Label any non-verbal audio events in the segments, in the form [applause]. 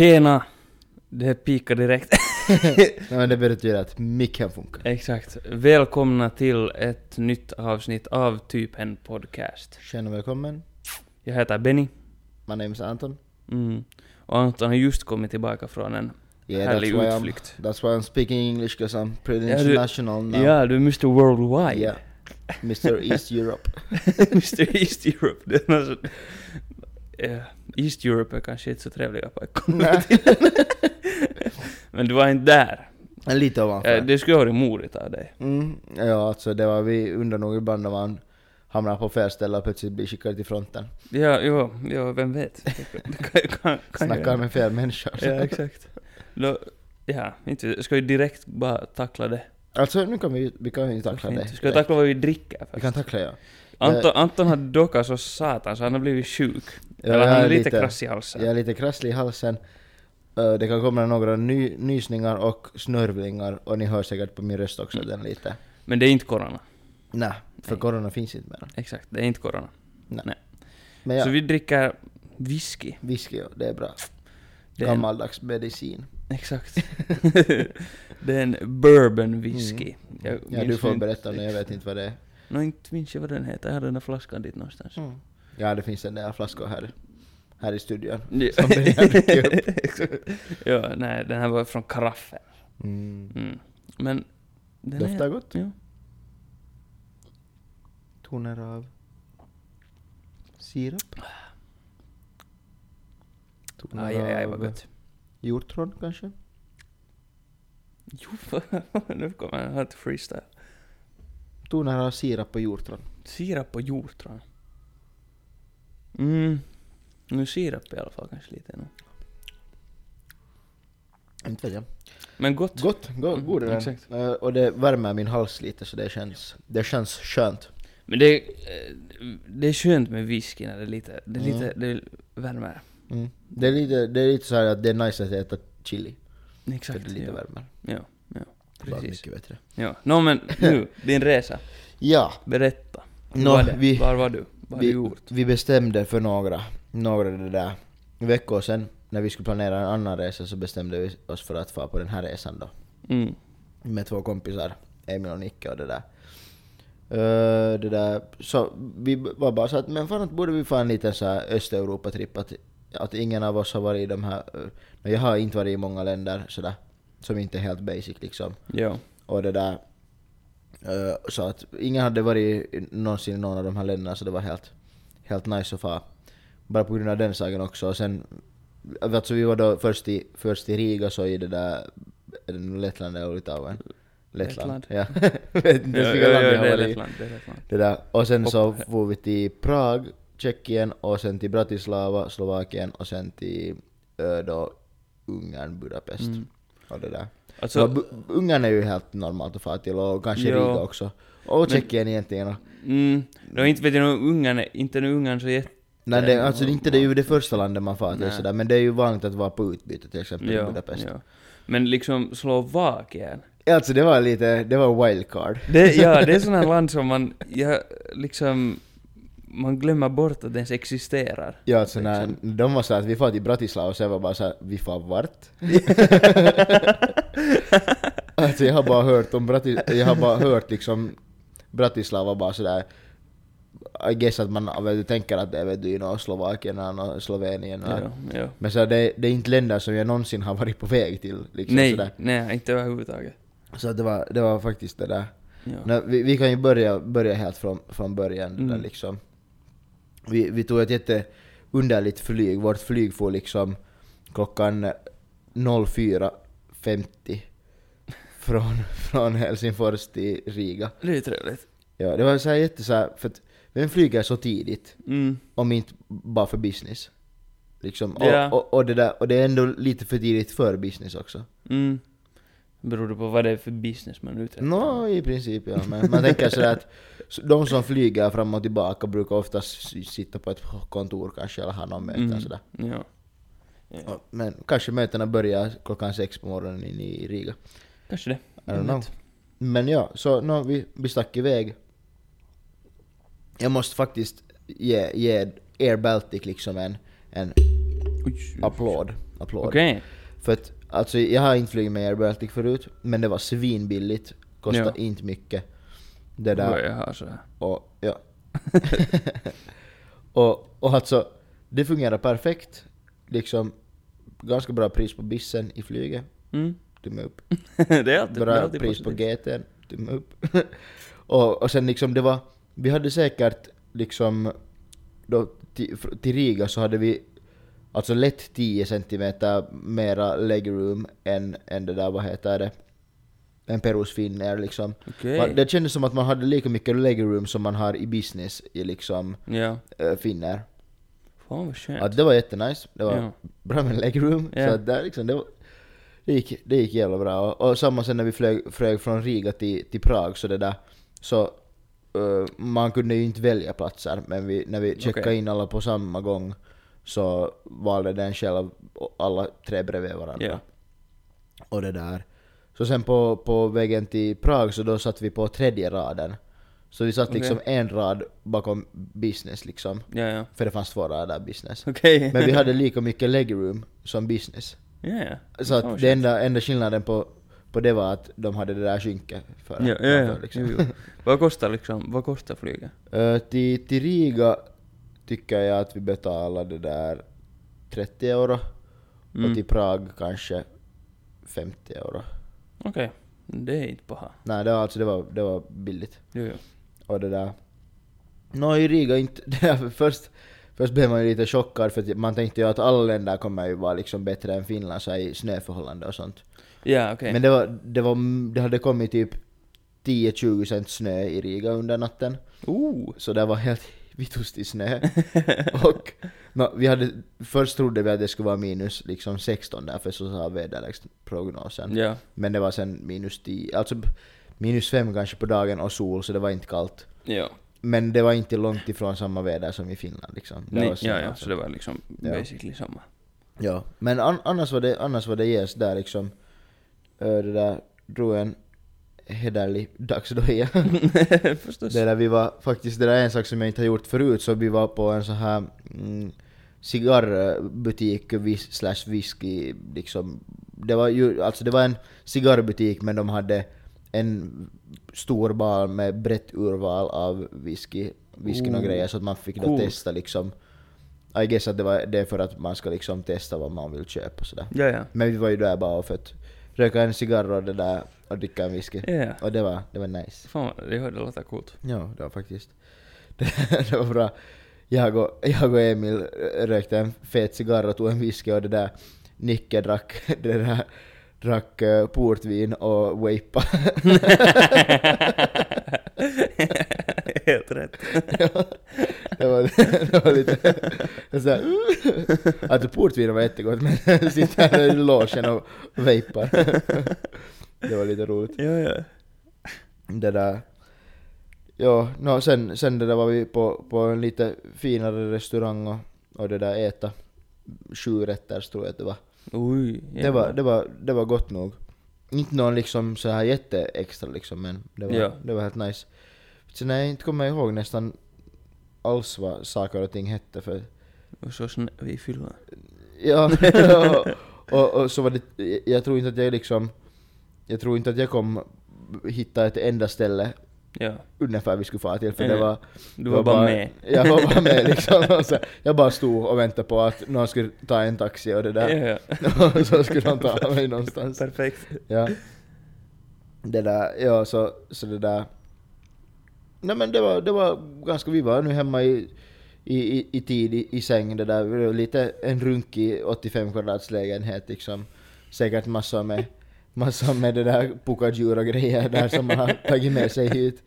Tjena! Det pikar direkt. Nej, men det betyder att micken funkar. Exakt. Välkomna till ett nytt avsnitt av Typ en podcast. Tjena och välkommen. Jag heter Benny. My name is Anton. Mm. Och Anton har just kommit tillbaka från en Yeah, härlig that's why, I'm, utflykt. that's why I'm speaking English because I'm pretty du- international now. Ja, du är Mr Worldwide. Yeah. Mr East Europe. [laughs] Mr East Europe. Det är något så... Ja, East Europe är kanske inte så trevliga på [laughs] Men du var inte där. Lite ovanför. Ja, det skulle ha varit modigt av dig. Mm, ja, alltså det var vi undrar nog ibland när man hamnar på fel ställe och plötsligt blir skickad till fronten. Ja, jo, jo, vem vet? [laughs] Kan, kan, kan Snackar med fel människor. Ja, exakt. Då, ja, inte. Ska vi direkt bara tackla det? Alltså nu kan vi, vi kan ju tackla det. Ska vi tackla vad vi dricker Vi först? kan tackla ja. Anton, Anton har dockat så satan så han har blivit sjuk. Ja, Eller han är lite, lite- krass i halsen. Jag är lite krasslig i halsen. Eh, Det kan komma några ny, nysningar och snörvlingar och ni hör säkert på min röst också den lite. Men det är inte corona. Nej, för Nej. corona finns inte mer. Exakt, det är inte corona. Men ja, Så vi dricker whisky. whisky, ja, det är bra. Det är en, Gammaldags medicin. exakt. [laughs] det är en bourbon whisky. Mm. Ja, du får inte- berätta nu, jag vet inte vad det är. Nå, inte minns jag vad den heter. Jag hade den där flaskan dit någonstans. Ja, det finns en del flaskor här, här i studion. Ja. [laughs] Som [laughs] ja, nej, den här var från karaffen. Mm. Mm. Men... Den Doftar är, gott. Ja. Toner av sirap. Toner Aj, aj, aj, vad gott. hjortron kanske? Jo, [laughs] nu kommer jag att freestyle. Toner av sirap och hjortron. Sirap och hjortron. Mm. Nu sirap i alla fall kanske lite nu. Inte vet jag. Men gott. Gott, go, Mm, god är den. exakt. Eh, och det värmer min hals lite så det känns, det känns skönt. Men det, eh, det är skönt med whisky när det är lite, det är lite, Mm. det värmer. Mm. Det, är lite, det är lite så här att det är nice att äta chili. Exakt. för det är lite ja. värmer. Ja, ja. Bara Precis. mycket bättre. Ja. Nå men nu, din resa. Ja, Berätta. Nå, var det? vi- Var var du? Vad har du vi, gjort? vi bestämde för några, några det där veckor sedan när vi skulle planera en annan resa så bestämde vi oss för att få på den här resan då. Mm. Med två kompisar, Emil och Nicke och det där. Eh, det där, så vi var bara så att men fan att borde vi få en liten så här Östeuropa-tripp att, att ingen av oss har varit i de här, uh, jag har inte varit i många länder sådär, som inte är helt basic liksom. Ja. Och det där, eh, så att ingen hade varit någonsin i någon av de här länderna så det var helt, helt nice att få. Bara på grund av den saken också. Och sen, alltså vi var då först i, först i Riga så i det där, är det nu Lettland eller Litauen? Lettland. Ja. [laughs] Vet inte Ja, ens land jag det är. Lettland, det är Lettland. Det där. Och sen så Hopp. får vi till Prag, Tjeckien och sen till Bratislava, Slovakien och sen till då Ungern, Budapest. Mm. Och det där. Alltså, Så, Bu- Ungern är ju helt normalt att fara till och kanske Ja. Riga också. Och Tjeckien egentligen. Och, mm, då inte vet jag nog Ungern, inte nu Ungern så jätte... nej, det, alltså inte det är ju det första landet man far till sådär, men det är ju vanligt att vara på utbyte till exempel i Budapest. ja. Men liksom Slovakien. Alltså det var lite, det var wildcard. Det, ja, [laughs] det är sådana land som man, ja, liksom, man glömmer bort att det ens existerar. Ja, alltså när Liksom. de var såhär att vi far till Bratislava och så jag var bara såhär, vi far vart? [laughs] alltså jag har bara hört om Bratis, jag har bara hört liksom Bratislava bara sådär I guess att man vet, tänker att det är vet du, you know, Slovakien och Slovenien och, Ja, ja. Men så det, det är inte länder som jag någonsin har varit på väg till. Liksom, Nej, sådär. nej, inte överhuvudtaget. Så det, var, det var faktiskt det där. Ja. Nå, vi, vi kan ju börja, börja helt från, från början. Mm. Där liksom. vi, vi tog ett jätteunderligt flyg. Vårt flyg får liksom klockan 04.50 från, [laughs] från Helsingfors till Riga. Det är ju trevligt. Ja, det var så här jätte så här, för att vem flyger så tidigt Mm. om inte bara för business? Liksom, och, Ja. och, och, det där, och det är ändå lite för tidigt för business också. Mm. Beror det på vad det är för business man efter? Nå, i princip ja. Men man tänker sådär att de som flyger fram och tillbaka brukar oftast sitta på ett kontor kanske eller ha någon möten Mm. sådär. Ja. ja. Men kanske mötena börjar klockan sex på morgonen i Riga. Kanske det. I don't know. Men ja, så no, vi, vi stack iväg. Jag måste faktiskt ge, ge Air Baltic liksom en, en applåd. applåd. Okej. För att alltså, jag har inte flugit med Air Baltic förut, men det var svinbilligt. Kostade Ja. inte mycket. Det Där. Jag har så här. och ja. [laughs] och, och alltså, det fungerar perfekt. Liksom, ganska bra pris på bissen i flyget. Mm. Tumme upp. [laughs] det är alltid, det är Bra alltid pris på positivt. GT, tumme upp. [laughs] och, och sen liksom det var, vi hade säkert liksom, då till, till Riga så hade vi alltså lätt 10 centimeter mera legroom än, än det där, vad heter det, än Perus Finnair liksom. Man- Det kändes som att man hade lika mycket legroom som man har i business i liksom Ja. äh, Finnair. Fan vad skönt. Att det var jättenice, det var Ja. bra med legroom. Ja. Så att där liksom, det, var, det, gick, det gick jävla bra. Och, och samma sen när vi flög, flög från Riga till, till Prag så det där, så man kunde ju inte välja platser, men vi, när vi checkade Okej. in alla på samma gång så valde den själv alla tre bredvid varandra. Ja. Och det där. Så sen på, på vägen till Prag så då satt vi på tredje raden. Så vi satt liksom en rad bakom business liksom. Ja, ja. För det fanns två rader business. Okej. Men vi hade lika mycket legroom som business. Ja. Så att det enda, enda skillnaden på, på det var att de hade det där skynket för, Ja, ja, ja. liksom. Jo, jo. Vad kostar liksom, vad kostar flyget? [laughs] Eh, till, till Riga tycker jag att vi betalade där 30 euro. Mm. Och till Prag kanske 50 euro. Okej. Det är inte paha. Nej, det var alltså det var, det var billigt. Jo, jo. Och det där... Nå i Riga inte... [laughs] Först, först blev man ju lite chockad för man tänkte ju att alla länder kommer ju vara liksom bättre än Finland så i snöförhållanden och sånt. Ja, okej. Men det var, det var... Det hade kommit typ 10-20 cent snö i Riga under natten. Oh! Så det var helt vitustig snö. [laughs] och nå, vi hade... Först trodde vi att det skulle vara minus liksom 16 där för så sa väderleksprognosen. Ja. Men det var sen minus 10, alltså minus 5 kanske på dagen och sol så det var inte kallt. Ja. Men det var inte långt ifrån samma väder som i Finland liksom. Det Nej, ja, ja. alltså. Så det var liksom Ja. basically samma. Ja. Men an, annars var det, annars var det yes där liksom. Ö, det där drog en hederlig dagsdoja. [laughs] Förstås. det där vi var faktiskt, det där är en sak som jag inte har gjort förut, så vi var på en så här mm, cigarrbutik vis, slash whisky liksom. Det var ju, alltså det var en cigarrbutik men de hade en stor bar med brett urval av whisky, whiskyn och Oh, grejer så att man fick då coolt. testa liksom. I guess att det var det är för att man ska liksom testa vad man vill köpa och sådär. Ja, ja. Men vi var ju där bara för att röka en cigarr och det där och dricka en whisky. Ja. Och det var, det var nice. Fan, det, det låter coolt. Ja, det var faktiskt. Det, [laughs] det var bra. Jag och, jag och Emil rökte en fet cigarr och tog en whisky och det där Nicke drack, [laughs] det där, drack eh, portvin och vapa. [laughs] Helt rätt. [laughs] ja, det, var, det var lite så här, Alltså portvin var jättegott men [laughs] sitter här i logen och vapar. [laughs] det var lite roligt. Ja, ja. det där... Ja, no, sen, sen det där var vi på, på en lite finare restaurang och, och det där äta sju rätter tror jag att det var. Oj, Det var, det var, det var gott nog. Inte någon liksom så här jätteextra liksom men det var, Ja. det var helt nice. Sen jag inte kommer ihåg nästan alls vad saker och ting hette för Och så snö vi fyller. Ja, [laughs] och, och så var det, jag tror inte att jag liksom, jag tror inte att jag kom hitta ett enda ställe Ja. ungefär vi skulle fara till för det ja. var Du det var bara med. Jag var bara med [laughs] liksom. Och så, jag bara stod och väntade på att någon skulle ta en taxi och det där. Ja. [laughs] och så skulle de ta mig någonstans. Perfekt. Ja. Det där, ja så, så det där. Nej men det var, det var ganska, vi var nu hemma i, i, i, tid i, i säng det där, Det var lite en runkig 85 kvadrats lägenhet liksom. Säkert massor med, massor med det där pukadjur och grejer där som man har [laughs] tagit med sig hit.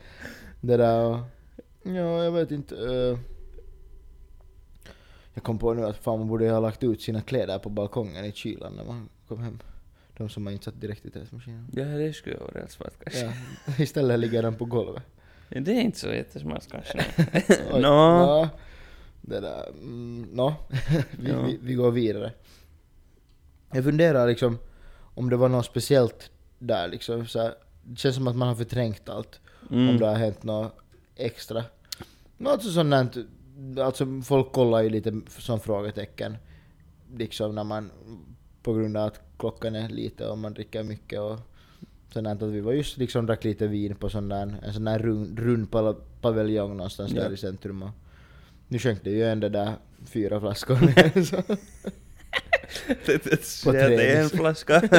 Det där och, ja jag vet inte. eh. jag kom på nu att fan man borde ha lagt ut sina kläder på balkongen i kylan när man kom hem. De som man inte satt direkt i tvättmaskinen. Ja, det skulle vara rätt smart kanske. Ja. Istället ligger den på golvet. Det är inte så jättesmart kanske. [laughs] Nå. ja. Det där, mm, nå. [laughs] vi, Ja. vi, vi går vidare. Jag funderar liksom om det var något speciellt där liksom. Så här, det känns som att man har förträngt allt. Om Mm. det har hänt något extra. Nå, Alltså sånt där, alltså folk kollar ju lite som frågetecken. Liksom när man, på grund av att klockan är lite och man dricker mycket och sånt. Att vi var just liksom drack lite vin på sån där, en sån där rund, rund paviljong någonstans Ja. där i centrum och nu sjönk det ju en det där fyra flaskor ner. så. [laughs] det, det, På det är en flaska. [laughs]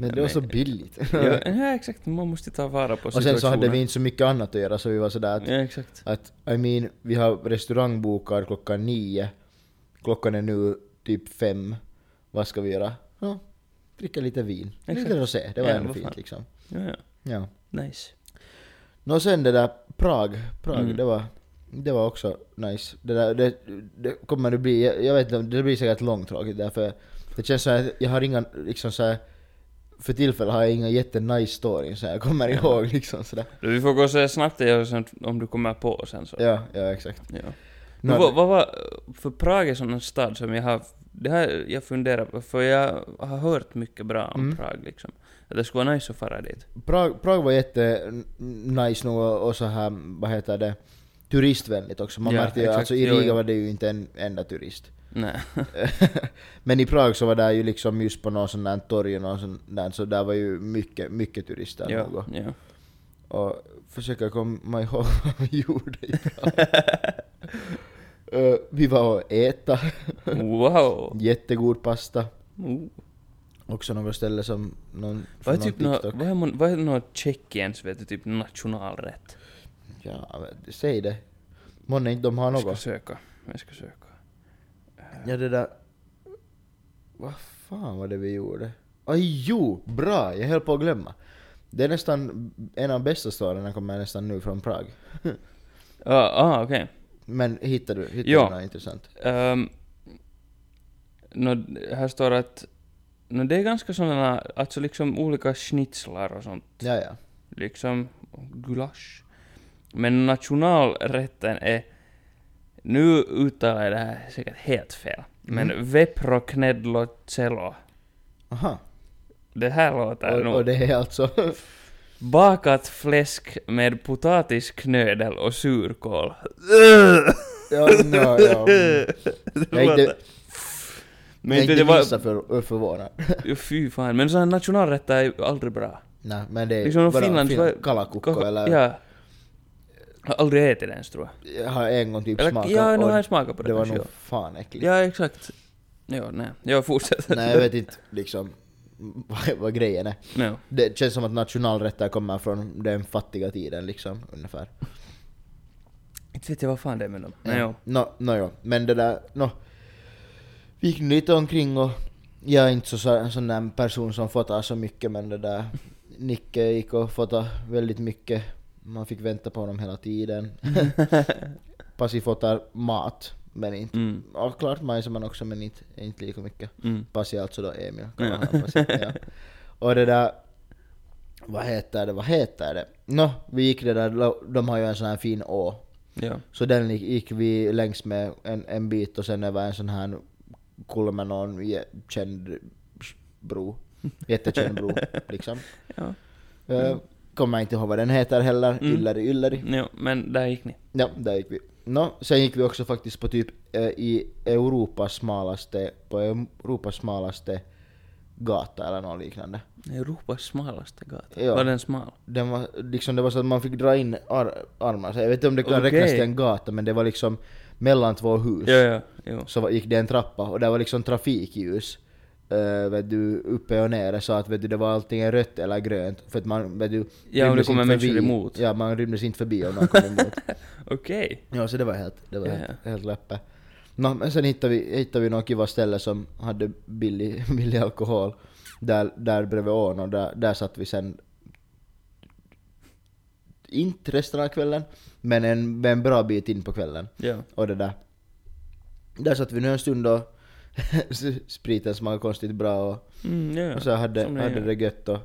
Men det var så billigt. ja, ja, exakt. Man måste ta vara på och sen så hade situationen. vi inte så mycket annat att göra så vi var sådär att Ja, exakt. Att, I mean, vi har restaurangbokar klockan nio. Klockan är nu typ fem. Vad ska vi göra? Ja, dricka lite vin. Exakt. Lite rosé. Det var Ja, ändå fint fan. liksom. Ja, ja. Ja. Nice. Nå sen det där Prag. Prag, Mm. det var... Det var också nice. Det, där, det, det kommer det bli, jag, jag vet inte, det blir säkert långtråkigt därför det känns så att jag har inga, liksom så här, för tillfället har jag inga jättenice stories så jag kommer ihåg liksom sådär. Vi får gå se snabbt om du kommer på sen så. Ja, ja exakt. Ja. Men vad, vad var, för Prag är sån en stad som jag har, det har jag funderat på, för jag har hört mycket bra om Mm. Prag liksom. Att det skulle vara nice att fara dit. Prag, Prag var jätte n- nice nog och så här, vad heter det, turistvänligt också. Man Ja, märkte ju, exakt. alltså i Riga var det ju inte en enda turist. Nej. [laughs] Men i Prag så var det ju liksom just på någon sån där torg och någon sån där, så där var ju mycket, mycket turister ja, ja. Och försöka komma ihåg [laughs] vad vi gjorde i Prag. [laughs] Eh, vi var och äta, Wow! [laughs] jättegod pasta. Oh. Också något ställe som någon Vad är typ någon nå, TikTok. vad är, mon- vad är nå Tjeckiens vet du, typ nationalrätt? Ja, men säg det. Månne inte de har Jag ska något. söka. Jag ska söka. Ja det där... Vad fan var det vi gjorde? Aj jo! Bra! Jag höll på att glömma. Det är nästan en av bästa storierna kommer nästan nu från Prag. [laughs] Ah, ah okej. Men hittar du, hittar Ja. du något intressant? Um, nå, här står att nå, det är ganska sådana, alltså liksom olika schnitzlar och sånt. Ja, ja. Liksom gulasch. Men nationalrätten är, nu uttalar jag det här säkert helt fel, men Mm. veproknedlo cello. Aha. Det här låter Och, nog... och det är alltså... [laughs] Bakat fläsk med potatisknödel och surkål. ja, no, ja. mm. [laughs] Jag är inte, Men jag är inte var... för, förvånad. Jo, Fy fan, men sådana nationalrätter är ju aldrig bra. Nej, men det är Liksom vadå, Finlands... fin- kalakukko eller... Ja. Jag har aldrig ätit det ens tror jag. Jag har en gång typ Eller, smakat ja, nu har jag smakat på det, det var nog fan äckligt. Ja, exakt. Jo, nej. Jag fortsätter. Nej, jag vet inte liksom [laughs] vad, grejen är. No. Det känns som att nationalrätter kommer från den fattiga tiden liksom, ungefär. Inte vet jag vad fan det är med dem. Nej, jo. Nå, no, jo. Men det där, nå. Vi gick lite omkring och jag är inte så, så sån där person som fotar så mycket men det där Nicke gick och fotade väldigt mycket. Man fick vänta på honom hela tiden. [laughs] Pasi fotar mat, men inte... Mm. Ja, klart man också men inte, inte lika mycket. Mm. Pasi alltså då Emil. Ja. kallar han Pasi, ja. Och det där... Vad heter det, vad heter det? Nå, vi gick det där, de har ju en sån här fin å. Ja. Så den gick, vi längs med en, en bit och sen över en sån här kulle med någon känd bro. [laughs] Jättekänd bro liksom. Ja. Uh, kommer inte ihåg vad den heter heller. Mm. Ylläri Ylläri. Jo, men där gick ni. Ja, där gick vi. Nå, sen gick vi också faktiskt på typ eh, i Europas smalaste, på Europas smalaste gata eller något liknande. Europas smalaste gata. Ja. Var den smal? Den var liksom, det var så att man fick dra in ar armar. Så jag vet inte om det kan Okej. räknas till en gata men det var liksom mellan två hus. Ja, ja. Jo. Så gick det en trappa och där var liksom trafikljus. Uh, vet du, uppe och nere så att vet du, det var antingen rött eller grönt. För att man, vet du, Ja, om det kommer människor emot. Ja, man rymdes inte förbi om någon kom emot. [laughs] Okej. ja, så det var helt, det var Ja, helt, helt läppe. Nå, men sen hittade vi, hittade vi något kiva ställe som hade billig, [laughs] billig alkohol. Där, där bredvid ån och där, där satt vi sen inte resten av kvällen, men en, en bra bit in på kvällen. Ja. Och det där. Där satt vi nu en stund och [laughs] spriten smakade konstigt bra och, Mm, ja, och så hade, det hade det gött och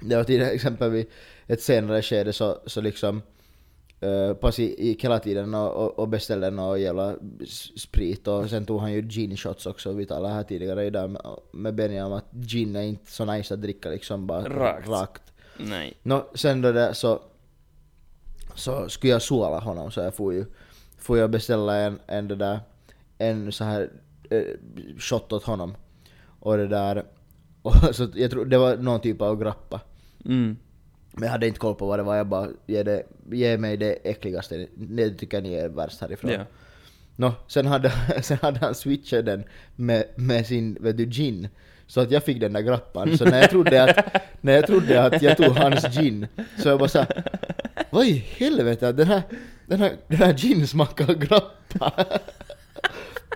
det var till [laughs] exempel vid ett senare skede så, så liksom uh, pass gick hela tiden och, och, och beställde någon jävla sprit och sen tog han ju gin shots också. Vi talade här tidigare idag med, med om att gin är inte så nice att dricka liksom bara Rakt. rakt. Nej. Nå, sen då det så, så skulle jag såla honom så jag får ju, får jag beställa en, en det där, en så här shot åt honom. Och det där, [laughs] och så jag tror det var någon typ av grappa. Mm. Men jag hade inte koll på vad det var, jag bara ge, det, ge mig det äckligaste, det tycker ni är värst härifrån. Ja. Nå, sen hade, [laughs] sen hade han switchat den med, med sin vet du, gin. Så att jag fick den där grappan. Så när jag trodde att, [laughs] när jag, trodde att jag tog hans gin, så jag bara såhär Vad i helvete, den här, den här, den här gin smakar grappa.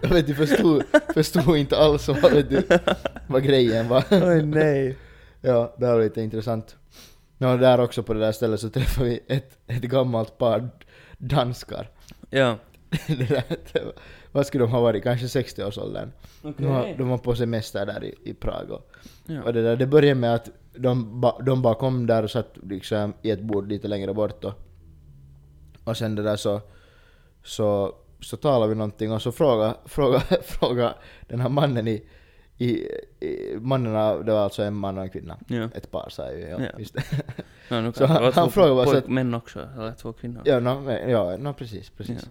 Jag vet inte, förstod, förstod inte alls vad, vet du, vad grejen var. Oj nej. Ja, det var lite intressant. Ja, där också på det där stället så träffade vi ett, ett gammalt par danskar. Ja. [laughs] det där, det var, vad skulle de ha varit? Kanske 60-årsåldern. Okej. De, var, de var på semester där i, i Prag. Och, Ja. och det, där, det började med att de, ba, de bara kom där och satt liksom i ett bord lite längre bort. Och, och sen det där så, så, så talade vi någonting och så fråga, fråga, [laughs] fråga den här mannen i, i, i mannen, av- det var alltså en man och en kvinna. Ja. Ett par sa ju, ja, Ja. visst. Ja, nu [laughs] Så han- han två frågar bara så att- män också, eller två kvinnor. Ja, no, ja, no, precis, precis.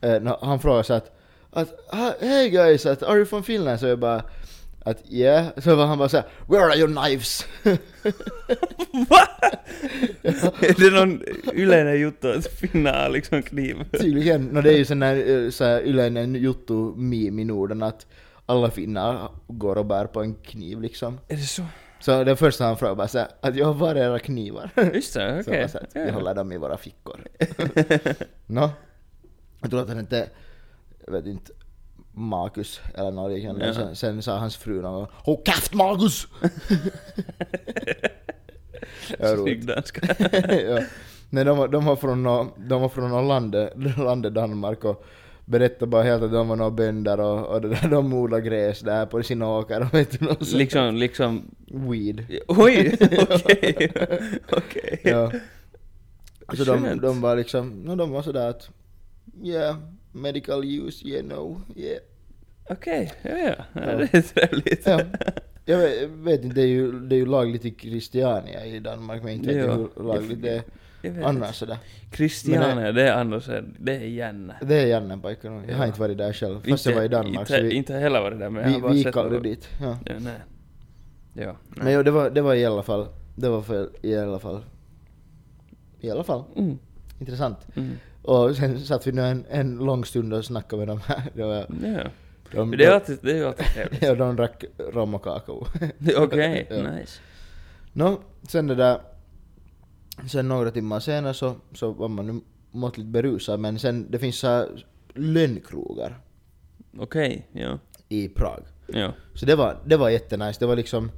Eh, no, han frågade så att, att "Ah, hey guys, att, are you from Finland? Så jag bara att yeah, så var han bara såhär Where are your knives? [laughs] Va? är det någon yleinen juttu att finna liksom kniv? Tydligen, no, det är ju sån här, eh, så här yleinen juttu meme i Norden att alla finnar går och bär på en kniv liksom. Är det så? Så det första han frågade bara såhär att jag var era knivar? Just det, Så okej. jag sa att Ja, vi håller dem i våra fickor. [laughs] Nå, jag tror att han inte, jag vet inte, Marcus eller något liknande. Jaha. Sen, sen sa hans fru någon gång Håll käft Marcus! Ja. Snygg danska. ja. Nej, de, var- de var från de var från landet, landet [laughs] Danmark och berättade bara helt att de var några bönder och, och det där, de odlar gräs där på sina åkrar och vet du något sånt. liksom, liksom... Weed. Oj! Okej. [laughs] Okej. Ja. Så de, de var liksom, no, de var sådär att yeah, medical use, yeah, no, yeah. Okej, ja, ja. ja. Ja. Det är trevligt. Ja. Jag vet, vet inte, det är ju, det är ju lagligt i Christiania i Danmark men inte vet jag hur lagligt det är annars sådär. Christiania, det är annars, det är Janne. Det är Jannenpojken och jag har inte varit där själv. Fast jag var i Danmark inte, så vi, inte heller varit där men jag har vi, bara vi gick aldrig dit. Ja. Ja, nej. Ja, nej. Men jo, det var, det var i alla fall, det var för, i alla fall, i alla fall, Mm. intressant. Mm. Och sen satt vi nu en, en lång stund och snackade med dem här. [laughs] Det var, Ja. de, det är alltid, det är ju alltid trevligt. [laughs] Ja, de drack rom och kakao. [laughs] Okej, Ja. nice. Nå, sen det där... Sen några timmar senare så, så var man nu måttligt berusad, men sen det finns så här lönnkrogar Okej, ja. i Prag. Ja. Så det var, det var jättenice. Det var liksom...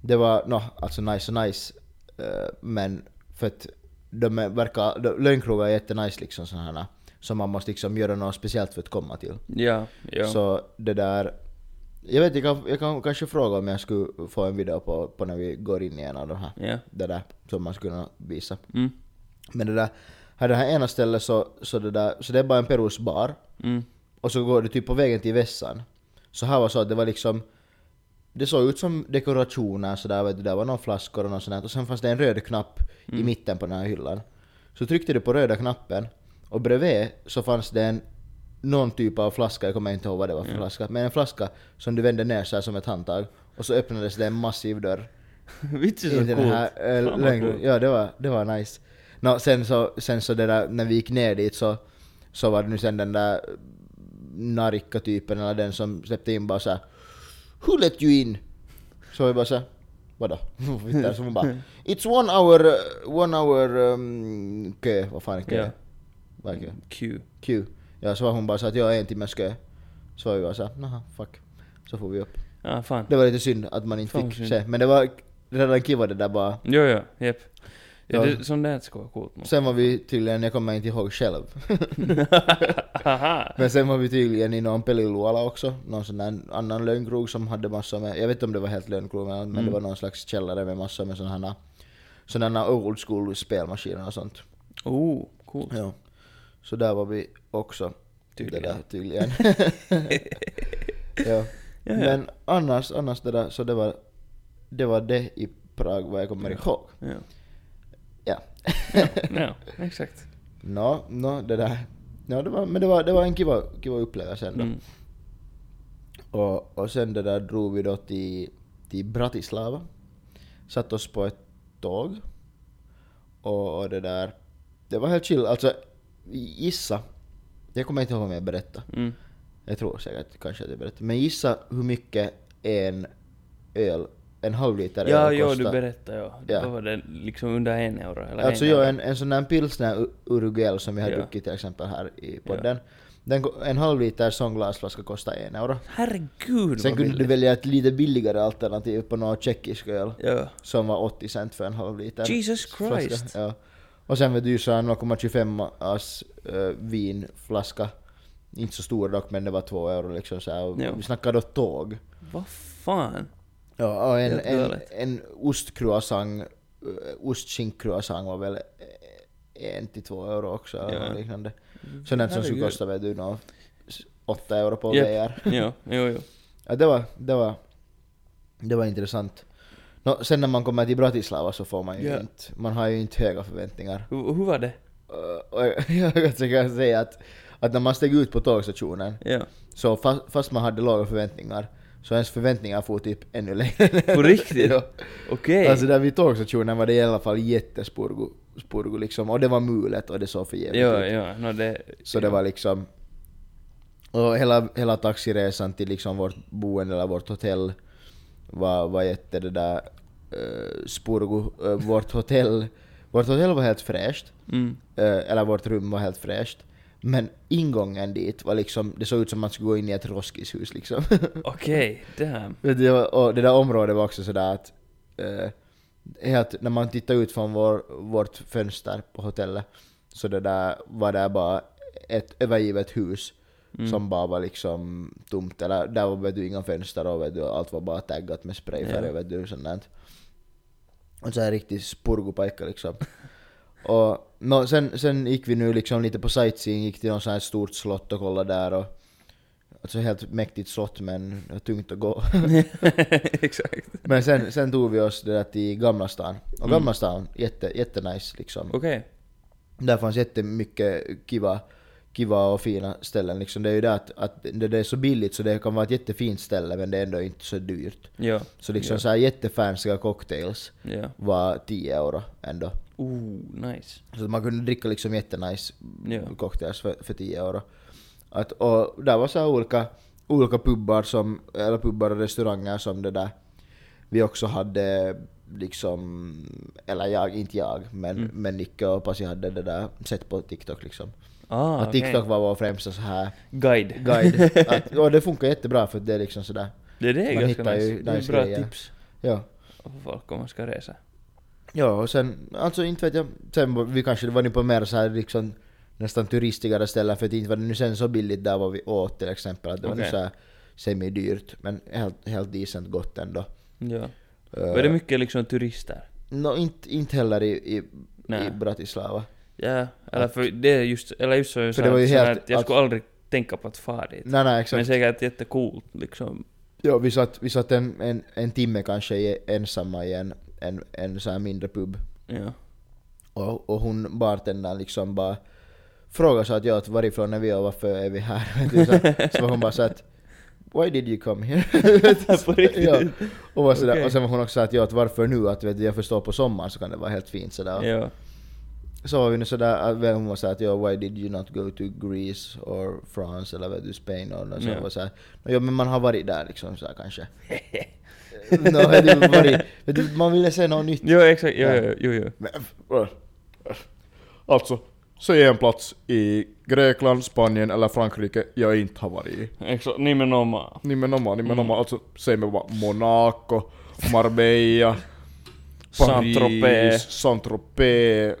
Det var, nå, alltså nice och nice, eh, men för att de verkar... De, lönnkrogar är jättenice liksom sådana här som man måste liksom göra något speciellt för att komma till. Ja, ja. Så det där... Jag vet jag kan, jag kan kanske fråga om jag skulle få en video på, på när vi går in i en av de här. Ja. Det där som man skulle kunna visa. Mm. Men det där, här det här ena stället så, så det där, så det är bara en Perus bar. Mm. Och så går du typ på vägen till vässan. Så här var så att det var liksom det såg ut som dekorationer sådär vet du, där var några flaskor och något sånt. Och sen fanns det en röd knapp i mitten på den här hyllan. Så tryckte du på röda knappen och bredvid så fanns det en någon typ av flaska, jag kommer inte ihåg vad det var för flaska, men en flaska som du vände ner så här som ett handtag. Och så öppnades det en massiv dörr. [laughs] Vitsi så den coolt. här äh, längre. coolt. Ja, det var, det var nice. Nå, sen så, sen så det där, när vi gick ner dit så, så var det nu sen den där narikka-typen, eller den som släppte in bara såhär Who let you in? Så vi bara såhär, vadå? [laughs] Så hon bara It's one hour, uh, one hour um, kö, vad fan är kö? Ja. Vad är kö? Q. Q. Ja, så var hon bara så att jag är en timmes kö. Så var vi bara såhär, naha, fuck. Så får vi upp. Ja, fan. Det var lite synd att man inte Fan, fick synd. se, men det var redan kiva det där bara. Jo, jo, jep. Ja, Ja. det, sånt där ska vara coolt. Sen var vi tydligen, jag kommer inte ihåg själv, [laughs] men sen var vi tydligen i någon Peliluola också, någon sån där annan lönnkrog som hade massor med, jag vet inte om det var helt lönnkrog men, men det var någon slags källare med massor med sådana sådana old school spelmaskiner och sånt. Oh, coolt. Ja. Så där var vi också. Tydligen. Det där, tydligen. [laughs] ja. Ja, ja. Men annars, annars det där, så det var det, var det i Prag vad jag kommer ihåg. Ja. Ja. ja, [laughs] exakt. Nå, nå, det där. Ja, det var, men det var, det var en kiva, kiva upplevelse ändå. Mm. Och, och sen det där drog vi då till, till Bratislava. Satt oss på ett tåg. Och, och det där, det var helt chill. Alltså, gissa. Jag kommer inte ihåg om jag berättade. Mm. Jag tror säkert kanske att jag berättade. Men gissa hur mycket en öl, en halv liter Ja, jo, kostar. du berättade ja. Ja. Vad var det liksom under en euro? Eller Alltså en jo, en, en sån där pilsner U- Uruguay som vi har Ja. druckit till exempel här i podden. Den, ko- en halv liter sån glasflaska kostar en euro. Herregud Sen kunde du välja ett lite billigare alternativ på någon tjeckisk öl. Ja. Som var 80 cent för en halv liter. Jesus flaska. Christ. Ja. Och sen vet du så här 0,25 as uh, vinflaska. Inte så stor dock men det var två euro liksom så här. Ja. Vi snackade då tåg. Vad fan? Ja, och en, en, galet. en ostcroissant, ostskinkcroissant var väl eh, en till två euro också eller Ja. liknande. Sådant som skulle kosta vet du nå, s- åtta euro på Japp. VR. Jo, jo, jo. Ja, det var, det var, det var intressant. Nå, sen när man kommer till Bratislava så får man ju Ja. inte, man har ju inte höga förväntningar. Hur, hur var det? Uh, och [laughs] jag kan säga- säga att, att när man steg ut på tågstationen, Ja. så fast, fast man hade låga förväntningar, så ens förväntningar får typ ännu längre. På riktigt? [laughs] ja. Okej. Alltså där vid tågstationen var det i alla fall jättespurgo, spurgo liksom, och det var mulet och det såg för jävligt Ja, ut. ja, no, det... Så det var liksom... Och hela, hela taxiresan till liksom vårt boende eller vårt hotell var, var jätte det där uh, spurgo. Uh, vårt hotell, vårt hotell var helt fräscht. Mm. Eh, eller vårt rum var helt fräscht. Men ingången dit var liksom, det såg ut som man skulle gå in i ett roskishus liksom. [laughs] Okej, damn. Vet du, och det där området var också sådär att eh, helt, när man tittar ut från vår, vårt fönster på hotellet så det där var där bara ett övergivet hus Mm. som bara var liksom tomt. Eller där var vet du, inga fönster och vet du, allt var bara taggat med sprayfärg Ja. vet du, sånt där. Och så här riktigt spurgopaikka liksom. Och no, sen, sen gick vi nu liksom lite på sightseeing, gick till något sånt här stort slott och kollade där och Alltså helt mäktigt slott men tungt att gå. [laughs] [laughs] Exakt. men sen, sen tog vi oss det där till Gamla stan. Och Mm. Gamla stan, jätte, jättenice liksom. Okej. Där fanns jättemycket kiva, kiva och fina ställen liksom. Det är ju det att, att det, det är så billigt så det kan vara ett jättefint ställe men det är ändå inte så dyrt. Ja. Så liksom Ja. så här jättefansiga cocktails Ja. var 10 euro ändå. Oh, nice. Så att man kunde dricka liksom jättenice Ja. cocktails för, för 10 euro. Att, och där var så olika, olika pubbar, som, eller pubbar och restauranger som det där vi också hade liksom, eller jag, inte jag, men, Mm. men Nicke och Pasi hade det där sett på TikTok liksom. Ah, att. TikTok var vår främsta så här Guide. guide. [laughs] att, och det funkar jättebra för det är liksom sådär, Det, det är Man ganska hittar ju nice. Det är nice bra grejer. tips ja. för folk om man ska resa. Ja, och sen, alltså inte vet jag, sen vi kanske var ni på mer så här liksom nästan turistigare ställen för att inte var det nu sen så billigt där var vi åt till exempel, att det var nu Okej. så här semi-dyrt men helt, helt decent gott ändå. Ja. Uh, Var det mycket liksom turister? no, inte, inte heller i, i, i. Bratislava. Ja, eller för det är just, eller just så, så, det var ju så helt- att jag skulle aldrig tänka på att fara dit. Nej nej Men exakt. säkert jättecoolt liksom. Ja, vi satt, vi satt en, en, en timme kanske ensamma i en, en, en så här mindre pub. Ja. Och, och hon bartendern liksom bara frågade så att ja, att varifrån är vi och varför är vi här? [laughs] Så, så var hon bara så att Why did you come here? [laughs] På riktigt? ja. och, var sådär, Okej. och sen var hon också så att ja, varför nu? Att vet jag förstår på sommaren så kan det vara helt fint sådär. Ja. Så var vi nu sådär, hon var såhär att ja, why did you not go to Greece or France eller vet du, Spain och så Ja. var såhär, ja men man har varit där liksom såhär kanske. [laughs] no, du, varit, du, man ville se något nytt. Jo, exakt. Jo, jo, jo, jo. Men, äh, alltså, säg en plats i Grekland, Spanien eller Frankrike jag inte har varit i. Exakt, nimenomaan. Nimenomaan, nimenomaan. Mm. Alltså, säg mig bara Monaco, Marbella. [laughs] Paris, Saint-Tropez,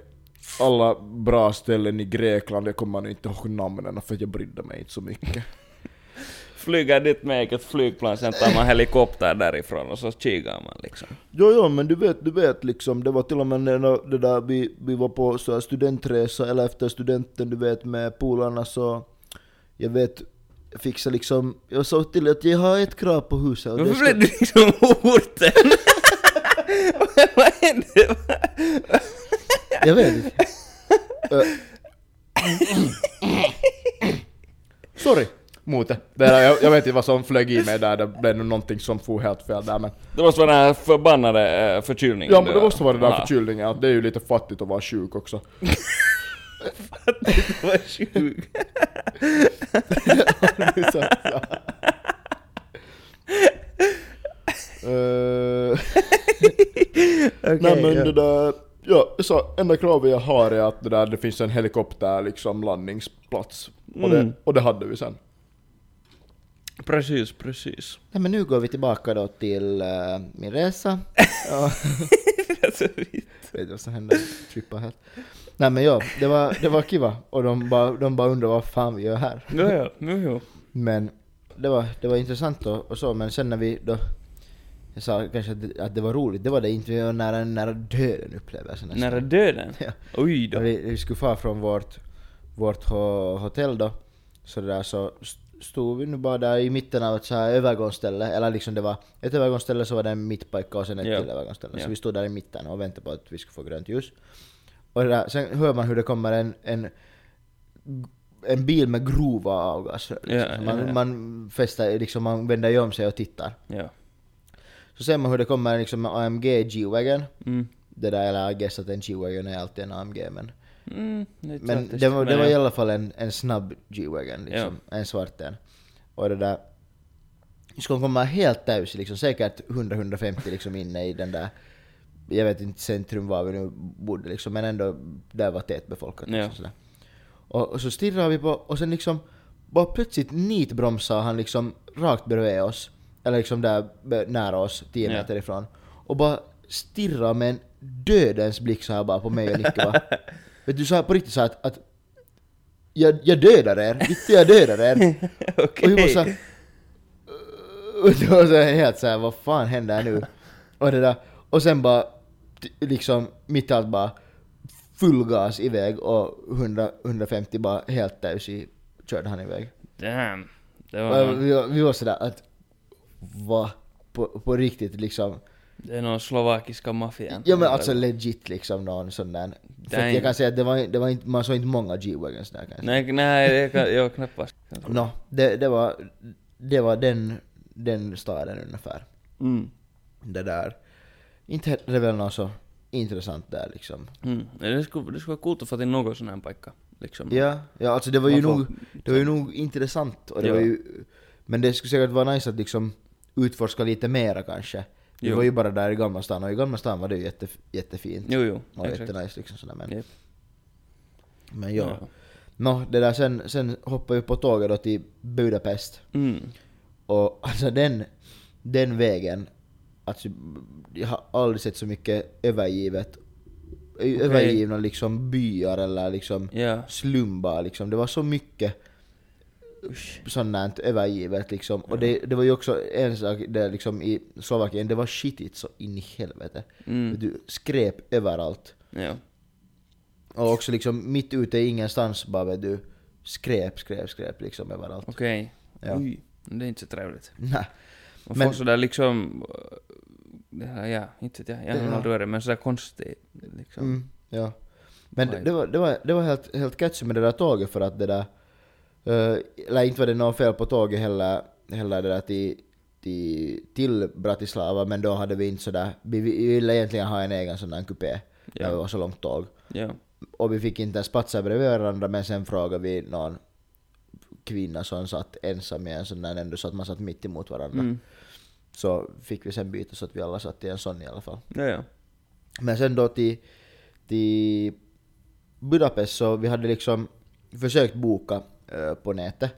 alla bra ställen i Grekland, jag kommer nu inte ihåg namnen för jag brydde mig inte så mycket. Flyger dit med eget flygplan, sen tar man helikopter därifrån och så kikar man liksom. Jo, jo, men du vet, du vet liksom, det var till och med när det där, vi, vi var på så här studentresa, eller efter studenten, du vet, med polarna så, jag vet, fixa liksom, jag sa till att jag har ett krav på huset. och Varför blev du liksom orten? Vad hände? Jag vet inte. [laughs] Sorry! Mute. Det där, jag, jag vet inte vad som flög i mig där, det blev nog någonting som for helt fel där men... Det måste vara den här förbannade äh, förkylningen. Ja men det måste vara den där Ja. förkylningen, att det är ju lite fattigt att vara sjuk också. [laughs] Det var sjuk. så, ja. Ö, Nej men ja. det där, ja, så enda kravet jag har är att det där det finns en helikopter liksom landningsplats. Och, det, Mm. och det hade vi sen. Precis, precis. Nej, men nu går vi tillbaka då till eh, min resa. [laughs] Ja. Alltså, vet inte vad som hände, trippa helt. Nej men ja, det var, det var kiva. Och de bara, de bara undrar vad fan vi gör här. Jo, ja, jo, jo. Men det var, det var intressant och, och så, men sen när vi då... Jag sa kanske att det, att det var roligt, det var det inte. Vi var nära, nära döden upplevelse nästan. Nära döden? Ja. Oj då. När vi, vi skulle fara från vårt, vårt ho, hotell då, så där så stod vi nu bara där i mitten av ett så här övergångsställe, eller liksom det var ett övergångsställe så var det en mittpajka och sen ett Ja. till övergångsställe. Ja. Så vi stod där i mitten och väntade på att vi skulle få grönt ljus. Och där, sen hör man hur det kommer en, en, en bil med grova avgasrör. Liksom. Ja, man, ja, man fäster, liksom, man vänder ju om sig och tittar. Så ser man hur det kommer liksom en AMG G-Wagon. Mm. Det där, eller I guess att en G-Wagon är alltid en AMG men Mm, det men det var, det var i ja. alla fall en, en snabb G-Wagon liksom, en svart en. Och det där... Skulle komma helt täys liksom, säkert 100-150 liksom inne i den där... Jag vet inte centrum var vi nu bodde liksom, men ändå där var tätbefolkat. Ja. Liksom. Och, och så stirrade vi på, och sen liksom... Bara plötsligt nitbromsade han liksom rakt bredvid oss. Eller liksom där nära oss, 10 Ja. meter ifrån. Och bara stirrade med en dödens blick så här bara på mig och Nicke bara. [laughs] Vet du, så här på riktigt så här att, att jag, jag dödar er, inte jag dödar er. Okej. [laughs] Och vi var så här, [laughs] och det var så här helt såhär, vad fan händer nu? Och det där, och sen bara, liksom mitt allt bara full gas iväg och 100, 150 bara helt täys i körde han iväg. Damn. Det var, vi, vi var sådär att, va? På, på riktigt liksom. Det är någon slovakiska maffian. Ja men alltså legit liksom någon sån där. För jag kan säga att det var, det var inte, man såg inte många G-Wagons där kanske. Nej, nej, det kan jag knappast. Nå, det, det var, det var den, den staden ungefär. Mm. Det där. Inte är det väl något så intressant där liksom. Mm. Det, skulle, det skulle vara coolt att få till någon sån här pojka. Liksom. Ja, ja alltså det var ju nog, det var ju nog intressant och det Ja. var ju, men det skulle säkert vara nice att liksom utforska lite mera kanske. Vi Jo. var ju bara där i Gamla stan och i Gamla stan var det ju jätte, jättefint. Jo, jo. och exakt. jättenice liksom sådär men, Japp. men ja. Nå, det där sen, sen hoppade vi på tåget då till Budapest. Mm. Och [laughs] alltså den, den vägen, alltså jag har aldrig sett så mycket övergivet, ö- övergivna liksom byar eller liksom Ja. slumbar liksom. Det var så mycket sånt här övergivet liksom. Och det, det var ju också en sak där liksom i Slovakien, det var skitigt så in i helvete. Mm. Du skräp överallt. Ja. Och också liksom mitt ute i ingenstans bara vet du, skräp, skräp, skräp liksom överallt. Okej. Ja. Oj. Det är inte så trevligt. Nej. Man Men- får sådär liksom... äh, Det här, ja, inte vet jag. Jag har Ja. aldrig varit men sådär konstigt liksom. Mm, ja. Men det, det var, det var, det var helt, helt catchy med det där tåget för att det där... Uh, eller inte var det något fel på tåget heller, heller det där till, till, till Bratislava men då hade vi inte sådär... Vi, vi ville egentligen ha en egen sån där kupé. Ja. När det var så långt tåg. Ja. Och vi fick inte ens platser bredvid varandra men sen frågade vi någon kvinna som satt ensam i en sån där ändå så att man satt mitt emot varandra. Mm. Så fick vi sen byta så att vi alla satt i en sån i alla fall. Ja, ja. Men sen då till, till Budapest så vi hade liksom försökt boka eh, på nätet.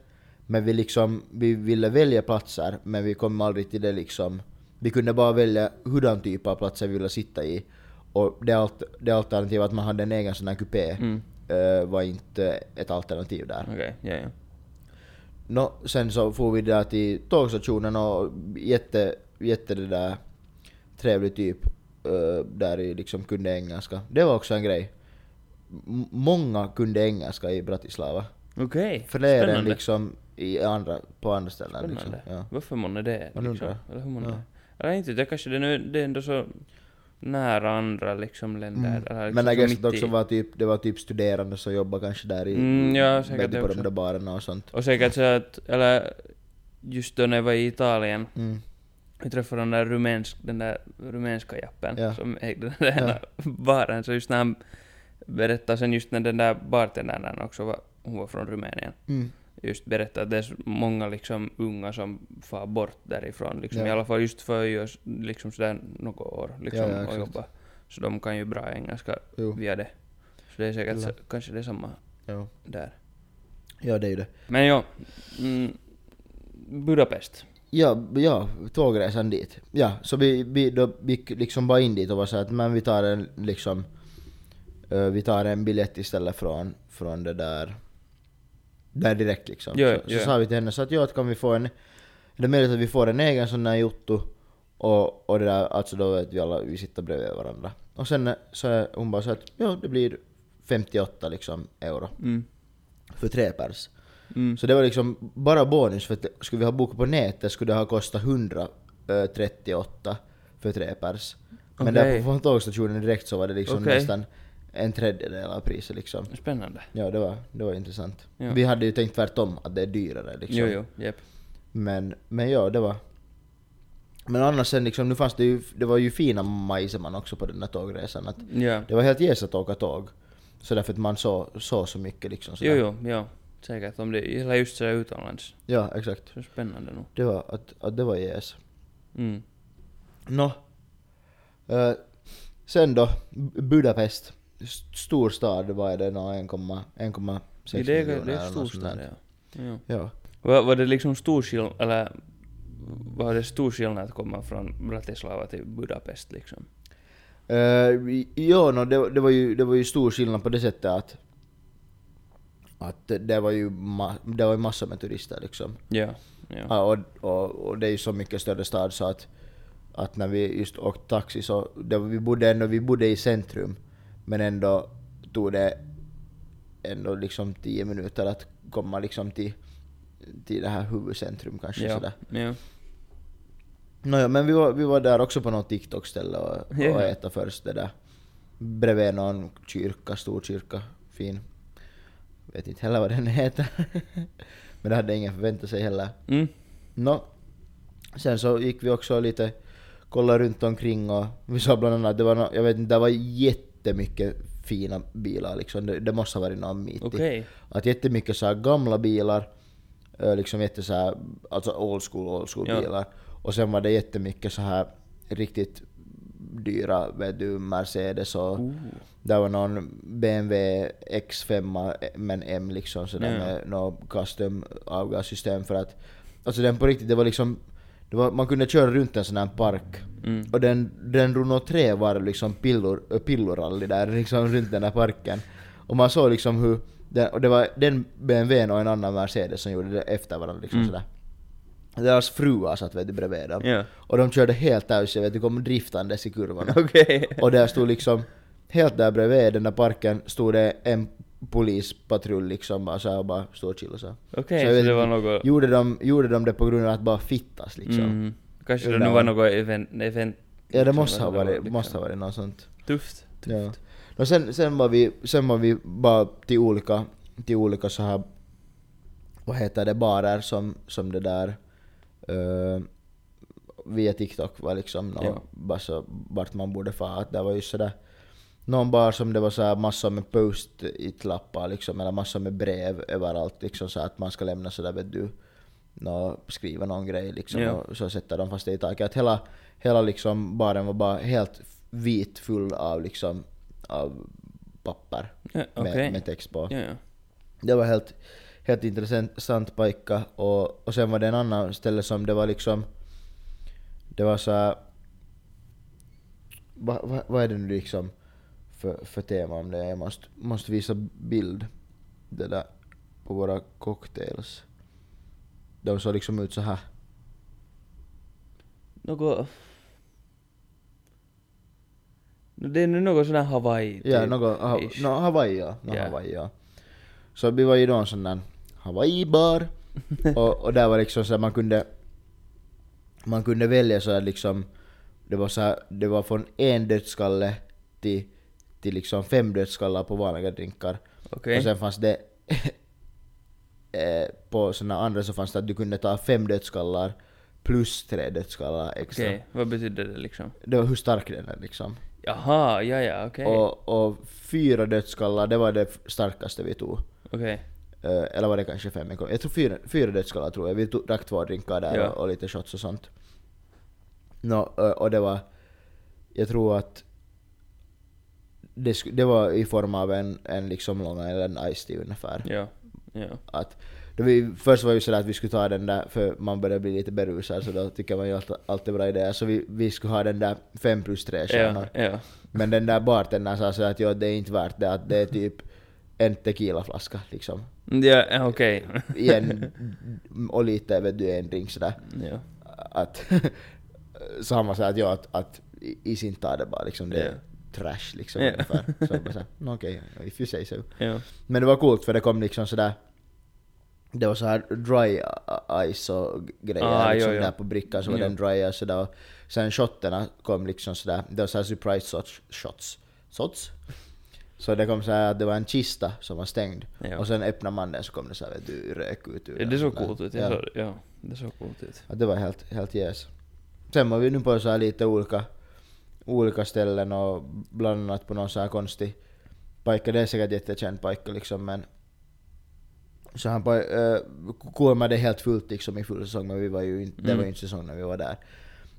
Men vi liksom, vi ville välja platser men vi kom aldrig till det liksom. Vi kunde bara välja hurdan typ av platser vi ville sitta i. Och det, alt, det alternativet att man hade en egen sån här kupé Mm. eh, var inte ett alternativ där. Okej, ja, ja. Nå, sen så får vi där till tågstationen och jätte, jätte det där trevlig typ eh, där i liksom kunde engelska. Det var också en grej. M- många kunde engelska i Bratislava. Okej, Fler än spännande. liksom i andra, på andra ställen. Liksom. Spännande. Ja. Varför månne det? Man Liksom? undrar. Eller hur månne? Ja. Eller inte, det kanske det, nu, det är ändå så nära andra liksom länder. Mm. Eller liksom Men jag så guess mitt att också i- var typ, det var typ studerande som jobbade kanske där i, Mm, ja, säkert du, det på också. de där barerna och sånt. Och säkert så att, eller just då när jag var i Italien, Mm. jag träffade den där, rumänsk, den där rumänska jappen Ja. som ägde den där [laughs] baren, så just när han berättade sen just när den där bartendern också var, hon var från Rumänien, Mm. just berättade att det är många liksom unga som far bort därifrån, liksom Ja. i alla fall just för att göra liksom sådär något år liksom Ja, ja, och jobba. Så de kan ju bra engelska Jo. via det. Så det är säkert så, kanske det är samma Ja. där. ja, det är ju det. Men ja, mm, Budapest. Ja, ja, tågresan dit. Ja, så vi, vi då gick liksom bara in dit och var så att men vi tar en liksom eh, vi tar en biljett istället från, från det där där direkt liksom. Ja, så, så sa vi till henne så att ja, kan vi få en är det möjligt att vi får en egen sån där jotto och, och det där, alltså då vet vi alla, vi sitter bredvid varandra. Och sen så är hon bara så att ja, det blir 58 liksom euro Mm. för tre pers. Mm. Så det var liksom bara bonus för att skulle vi ha bokat på nätet skulle det ha kostat 138 för tre pers. Men där Okej. på tågstationen direkt så var det liksom Okej. nästan en tredjedel av priset liksom. Spännande. Ja, det var, det var intressant. Ja. Vi hade ju tänkt tvärtom, att det är dyrare liksom. Jo, jo, jep. Men, men ja, det var... Men annars sen liksom, nu fanns det ju, det var ju fina majseman också på den där tågresan. Att Ja. det var helt jäst att åka tåg. Så därför att man såg så, så mycket liksom Jo, sådär. jo, ja. Säkert om det gäller just sådär utomlands. Ja, exakt. Så spännande nog. Det var, att, att det var jäs. Mm. Nå. Eh, sen då, Budapest. S- Stor stad, vad är det nå? 1,6 Ja, det är, miljoner det är storstad, ja. ja. Ja. Var, var det liksom stor skillnad, eller var det stor skillnad att komma från Bratislava till Budapest liksom? Uh, ja, no, det, det, var ju, det var ju stor skillnad på det sättet att att det- var ju, ma, det var ju massor med turister liksom. Ja, ja. Ja, och, och, och det är ju så mycket större stad så att, att när vi just åkte taxi så, det, vi bodde ändå, vi bodde i centrum, men ändå tog det ändå liksom 10 minuter att komma liksom till, till det här huvudcentrum kanske ja. sådär. ja. Nåja, men vi var, vi var där också på något TikTok-ställe och, och Ja. äta först det där. Bredvid någon kyrka, stor kyrka, fin. Vet inte heller vad den [laughs] heter. men det hade ingen förväntat sig heller. Mm. Nå, sen så gick vi också lite, kollade runt omkring och vi såg bland annat, det var no, jag vet inte, det var jättemycket fina bilar liksom. Det, det måste ha varit någon mitt. Okej. Att jättemycket så här gamla bilar, eh, liksom jätte så här, alltså old school, old school Ja. bilar. Och sen var det jättemycket så här riktigt dyra, vet du, Mercedes och Ooh. där var någon BMW X5 men M liksom sådär Ja. med något custom avgassystem för att alltså den på riktigt, det var liksom var, man kunde köra runt en sån här park Mm. och den, den nog tre varv liksom pillor, äh, pillorally där [laughs] liksom runt den där parken. Och man såg liksom hur, den, och det var den BMWn och en annan Mercedes som gjorde det efter varandra liksom Mm. sådär. Deras fruar satt vet du bredvid dem. Ja. Och de körde helt ös, vet du, kom driftandes i kurvorna. [laughs] Okej. Och där stod liksom, helt där bredvid den där parken stod det en polispatrull liksom bara så här och bara stod och chillade så. Okej, jag så vet det var något... Gjorde de, gjorde de det på grund av att bara fittas liksom? Mm. Kanske Det nu var- något event... event Ja det liksom, måste ha eller varit, liksom. måste ha varit något sånt. Tufft. tufft. Ja. Och sen, sen, var vi, sen var vi bara till olika, till olika så här vad heter det, barer som, som det där uh, via TikTok var liksom nå, Ja. bara så, vart man borde få att det var ju sådär någon bar som det var så här massor med post-it-lappar liksom, eller massor med brev överallt liksom så att man ska lämna sådär vet du, nå, skriva någon grej liksom Ja. och så sätter de fast det i taket. Att hela, hela liksom baren var bara helt vit full av liksom av papper Ja, med, Okej. med text på. Ja. Det var helt, helt intressant paikka och, och sen var det en annan ställe som det var liksom det var så vad va, vad är det nu liksom för, för tema om det? Jag måste, måste visa bild det där på våra cocktails. De såg liksom ut så här. Något... No, det är nu något sån här Hawaii Ja, något, ha, no, Hawaii ja. No, Ja. Hawaii ja. Så vi var ju då en sån där Hawaii-bar. [laughs] och, och där var liksom så man kunde man kunde välja så liksom det var så här, det var från en dödskalle till, till liksom fem dödsskallar på vanliga drinkar. Okej. Och sen fanns det [laughs] eh, på såna andra så fanns det att du kunde ta fem dödsskallar plus tre dödsskallar extra. Okej, vad betyder det liksom? Det var hur stark den är liksom. Jaha, ja ja, okej. Och, och fyra dödsskallar, det var det starkaste vi tog. Okej. Eh, eller var det kanske fem? Jag tror fyra, fyra dödsskallar tror jag. Vi tog, drack två drinkar där Ja. och, och lite shots och sånt. Nå, eh, och det var... Jag tror att... Det, det var i form av en, en liksom Long Island Ice Tea ungefär. Ja. Ja. Att, då vi, först var vi sådär att vi skulle ta den där, för man börjar bli lite berusad så då tycker man ju alltid, alltid bra idé. Så vi, vi skulle ha den där fem plus tre stjärnor. Ja, ja. Men den där bartendern sa så att ja, det är inte värt det, att det är typ en tequilaflaska liksom. Ja, okej. [laughs] I en, och lite vet du, en drink sådär. ja. Att, [laughs] så han var såhär att ja, att, att i, i sin ta det bara liksom, det är. Trash liksom Ja. ungefär. Så jag bara såhär, [laughs] "No, okej, if you say so. Ja. Men det var coolt för det kom liksom sådär det var så här dry ice och grejer Ah, liksom jo, jo. där på brickan så var Jo. den dry ice sådär och sen shotterna kom liksom sådär, det var såhär surprise shots, shots, shots. Så det kom så här att det var en kista som var stängd Ja. och sen öppnade man den så kom det såhär vet du rök ut ur Ja, det såg coolt ut. Ja. Ja, det såg coolt ut. Att det var helt, helt yes. Sen var vi nu på så här lite olika, olika ställen och bland annat på någon så här konstig paikka. Det är säkert jättekänd paikka liksom men så han äh, Kuolma hade helt fullt liksom i full säsong men vi var ju inte, det var ju inte säsong när vi var där.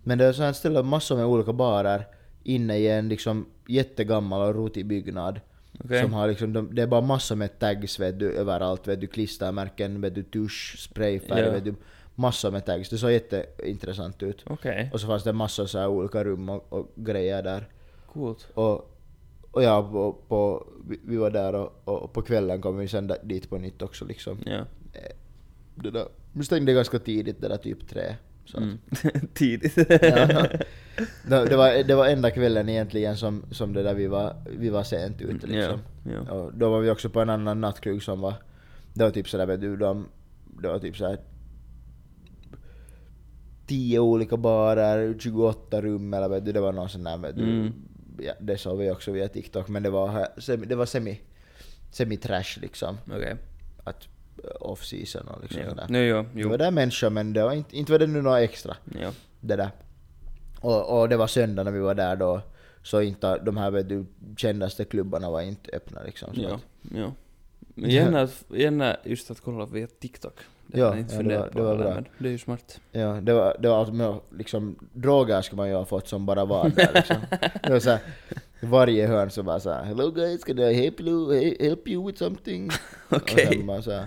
Men det är så här ställe massor med olika barer inne i en liksom jättegammal och rotig byggnad. Okej. Som har liksom, de, det är bara massor med tags vet du, överallt, vet du, klistermärken, vet du, tusch, sprayfärg, Ja. vet du, massor med tags. Det såg jätteintressant ut. Okej. Och så fanns det massor så här olika rum och, och grejer där. Coolt. Och, och ja, på, på, vi, var där och, och på kvällen kom vi sen dit på nytt också liksom. Ja. Eh, Det där, vi stängde ganska tidigt, det där typ tre. Så Mm. [laughs] Tidigt. ja. det, det, var, det var enda kvällen egentligen som, som det där vi var, vi var sent ute liksom. Ja, ja. Och då var vi också på en annan nattklubb som var, det var typ sådär vet du, de, det var typ såhär 10 olika barer, 28 rum eller vet du, det var någon sån där vet du, Mm. ja, det såg vi också via TikTok men det var, det var semi, semi-trash liksom. Okej. Att eh, off season och liksom Ja. sådär. Jo, Det jo. var där människor men det var inte, inte var det nu något extra Ja. det där. Och, och det var söndag när vi var där då, så inte de här vet du, kändaste klubbarna var inte öppna liksom. Så Ja. att, Ja. Men gärna, [laughs] gärna just att kolla via TikTok. Det Ja, inte ja, det var- på det var bra. det är ju smart. ja, det var, det var allt med liksom, droger skulle man ju ha fått som bara var där liksom. Det var så här, varje hörn så bara såhär Hello guys, can I help you, he- help you with something? [laughs] Okej. Här,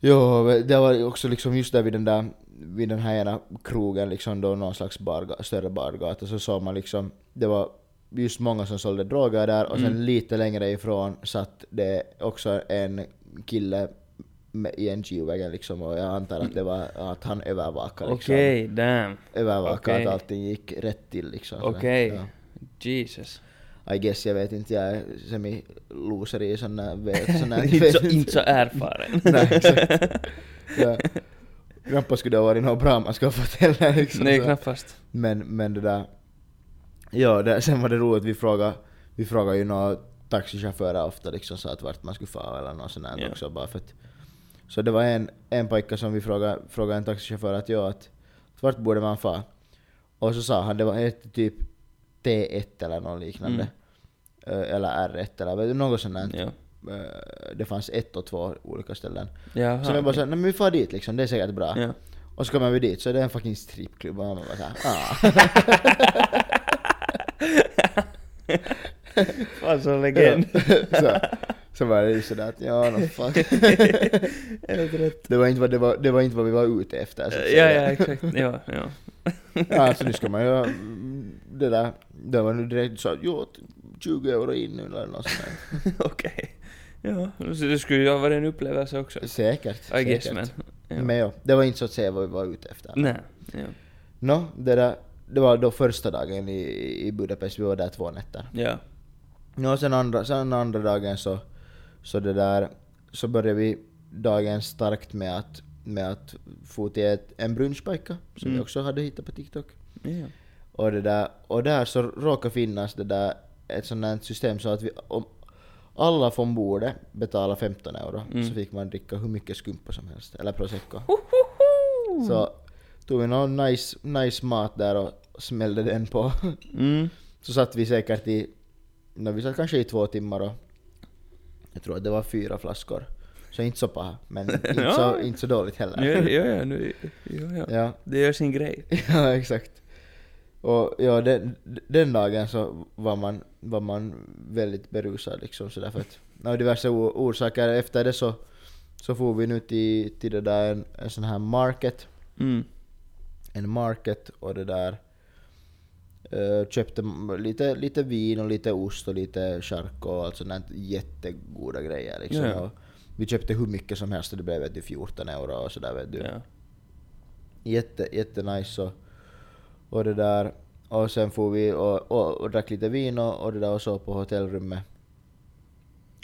Ja, det var också liksom just där vid den där, vid den här ena krogen liksom då någon slags barga, större bargata så såg man liksom, det var just många som sålde droger där och sen Mm. lite längre ifrån satt det också en kille i en G-wagon liksom och jag antar att det var att han övervakade liksom. Okej, damn. Övervakade Okej. att allting gick rätt till liksom. Okej. Ja. Jesus. I guess, jag vet inte, jag är semi-loser i såna vet, såna inte, så, inte så erfaren. [laughs] Nej, exakt. Ja. Knappast skulle det ha varit något bra man skulle ha fått heller liksom. Nej, så. knappast. Men, men det där... Ja, det, sen var det roligt, vi frågade, vi frågade ju några taxichaufförer ofta liksom så att vart man skulle få eller något sånt där Ja. också bara för att... Så det var en, en pojke som vi frågade, frågade en taxichaufför att ja, att vart borde man få? Och så sa han, det var ett typ T1 eller något liknande. Mm. Eh, Eller R1 eller något sånt där. Ja. Eh, Det fanns ett och två olika ställen. Jaha, Så vi bara såhär, nej men vi får dit liksom, det är säkert bra. Ja. Och så kommer vi dit så är det en fucking strippklubb och man bara såhär, ah. [laughs] Fan så legend. [laughs] så, så var det ju sådär att ja, no. [laughs] Helt rätt. Det var inte vad, det var, det var inte vad vi var ute efter. Så att Ja, säga. ja, exakt. Ja, ja. Ja, alltså nu ska man ju... mm, Det där... Det var nu direkt så att jo, 20 euro in nu eller något sånt. [laughs] Okej. Ja, så det skulle ju ha varit en upplevelse också. Säkert. I guess säkert. men. Ja. Men ja, det var inte så att säga vad vi var ute efter. Nej. Ja. Nå, det där... Det var då första dagen i, i Budapest, vi var där två nätter. Ja. Nå, sen andra, sen andra dagen så, så det där, så började vi dagen starkt med att, med att få till ett, en brunchpajka, som vi Mm. också hade hittat på TikTok. Ja. Och, det där, och där så råkar finnas det där, ett sånt här system så att vi, om alla från bordet betalar 15 euro, Mm. så fick man dricka hur mycket skumpa som helst, eller prosecco. Så tog vi någon nice, nice mat där och smällde den på. Mm. Så satt vi säkert i, no, vi satt kanske i två timmar och jag tror att det var fyra flaskor. Så inte så paha, men [laughs] inte, Ja. så, inte så dåligt heller. Ja, ja, ja, nu, ja, ja. ja. Det gör sin grej. [laughs] Ja, exakt. Och ja, den, den dagen så var man, var man väldigt berusad liksom sådär för att av diverse orsaker efter det så, så får vi nu till, till det där en, en sån här market, Mm. en market och det där köpte m- lite, lite vin och lite ost och lite chark och allt sånt där jättegoda grejer liksom. Ja, vi köpte hur mycket som helst och det blev vet du, 14 euro och sådär vet du. Ja. Jätte, jättenice och, och det där. Och sen får vi och, och, och drack lite vin och, och det där och så på hotellrummet.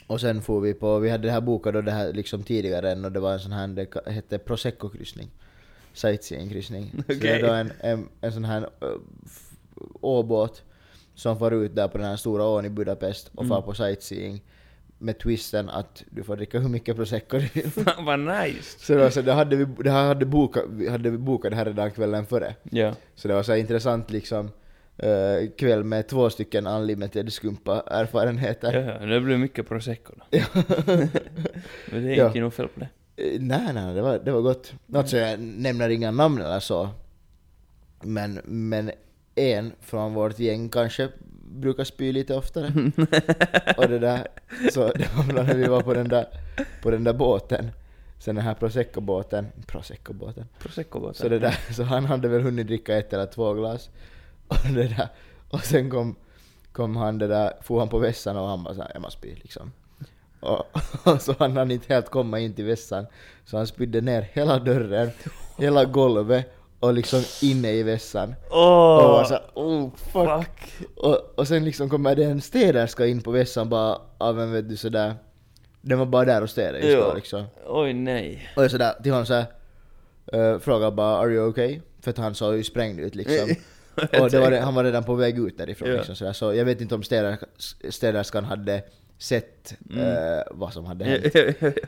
Och sen får vi på, vi hade det här bokat då det här liksom tidigare än och det var en sån här, det hette Prosecco-kryssning. Sightseeing-kryssning. Så det då en, en, en sån här åbåt som far ut där på den här stora ån i Budapest och far Mm. på sightseeing med twisten att du får dricka hur mycket prosecco du vill. Fan [laughs] vad nice! Så det var så, det hade vi, det här hade, bokat, vi hade vi bokat det här redan kvällen före. Ja. Så det var så intressant liksom eh, kväll med två stycken unlimited skumpa erfarenheter. Ja, ja, det blir mycket prosecco då. [laughs] [laughs] Men det är Ja. inte något fel på det. Eh, nej, nej, det var, det var gott. Alltså jag nämner inga namn eller så. Men, men en från vårt gäng kanske brukar spy lite oftare. [laughs] och det där, så det var när vi var på den där, på den där båten. Sen den här prosecco-båten, prosecco-båten. Prosecco bara. Så det där, så han hade väl hunnit dricka ett eller två glas. Och det där, och sen kom, kom han det där, for han på vässan och han bara såhär, jag måste spy liksom. Och, och så han hann inte helt komma in till vässan, så han spydde ner hela dörren, hela golvet och liksom inne i vässan. Åh! Och var såhär, oh fuck. fuck! Och, och sen liksom kommer det en städerska in på vässan bara av en vet du sådär, den var bara där och städade just då Ja. liksom. Oj nej. Och jag sådär till honom såhär, uh, frågade bara 'Are you okay?' För att han såg ju sprängd ut liksom. och var, han var redan på väg ut därifrån Ja. liksom sådär. Så jag vet inte om städersk- städerskan hade sett Mm. eh, vad som hade hänt.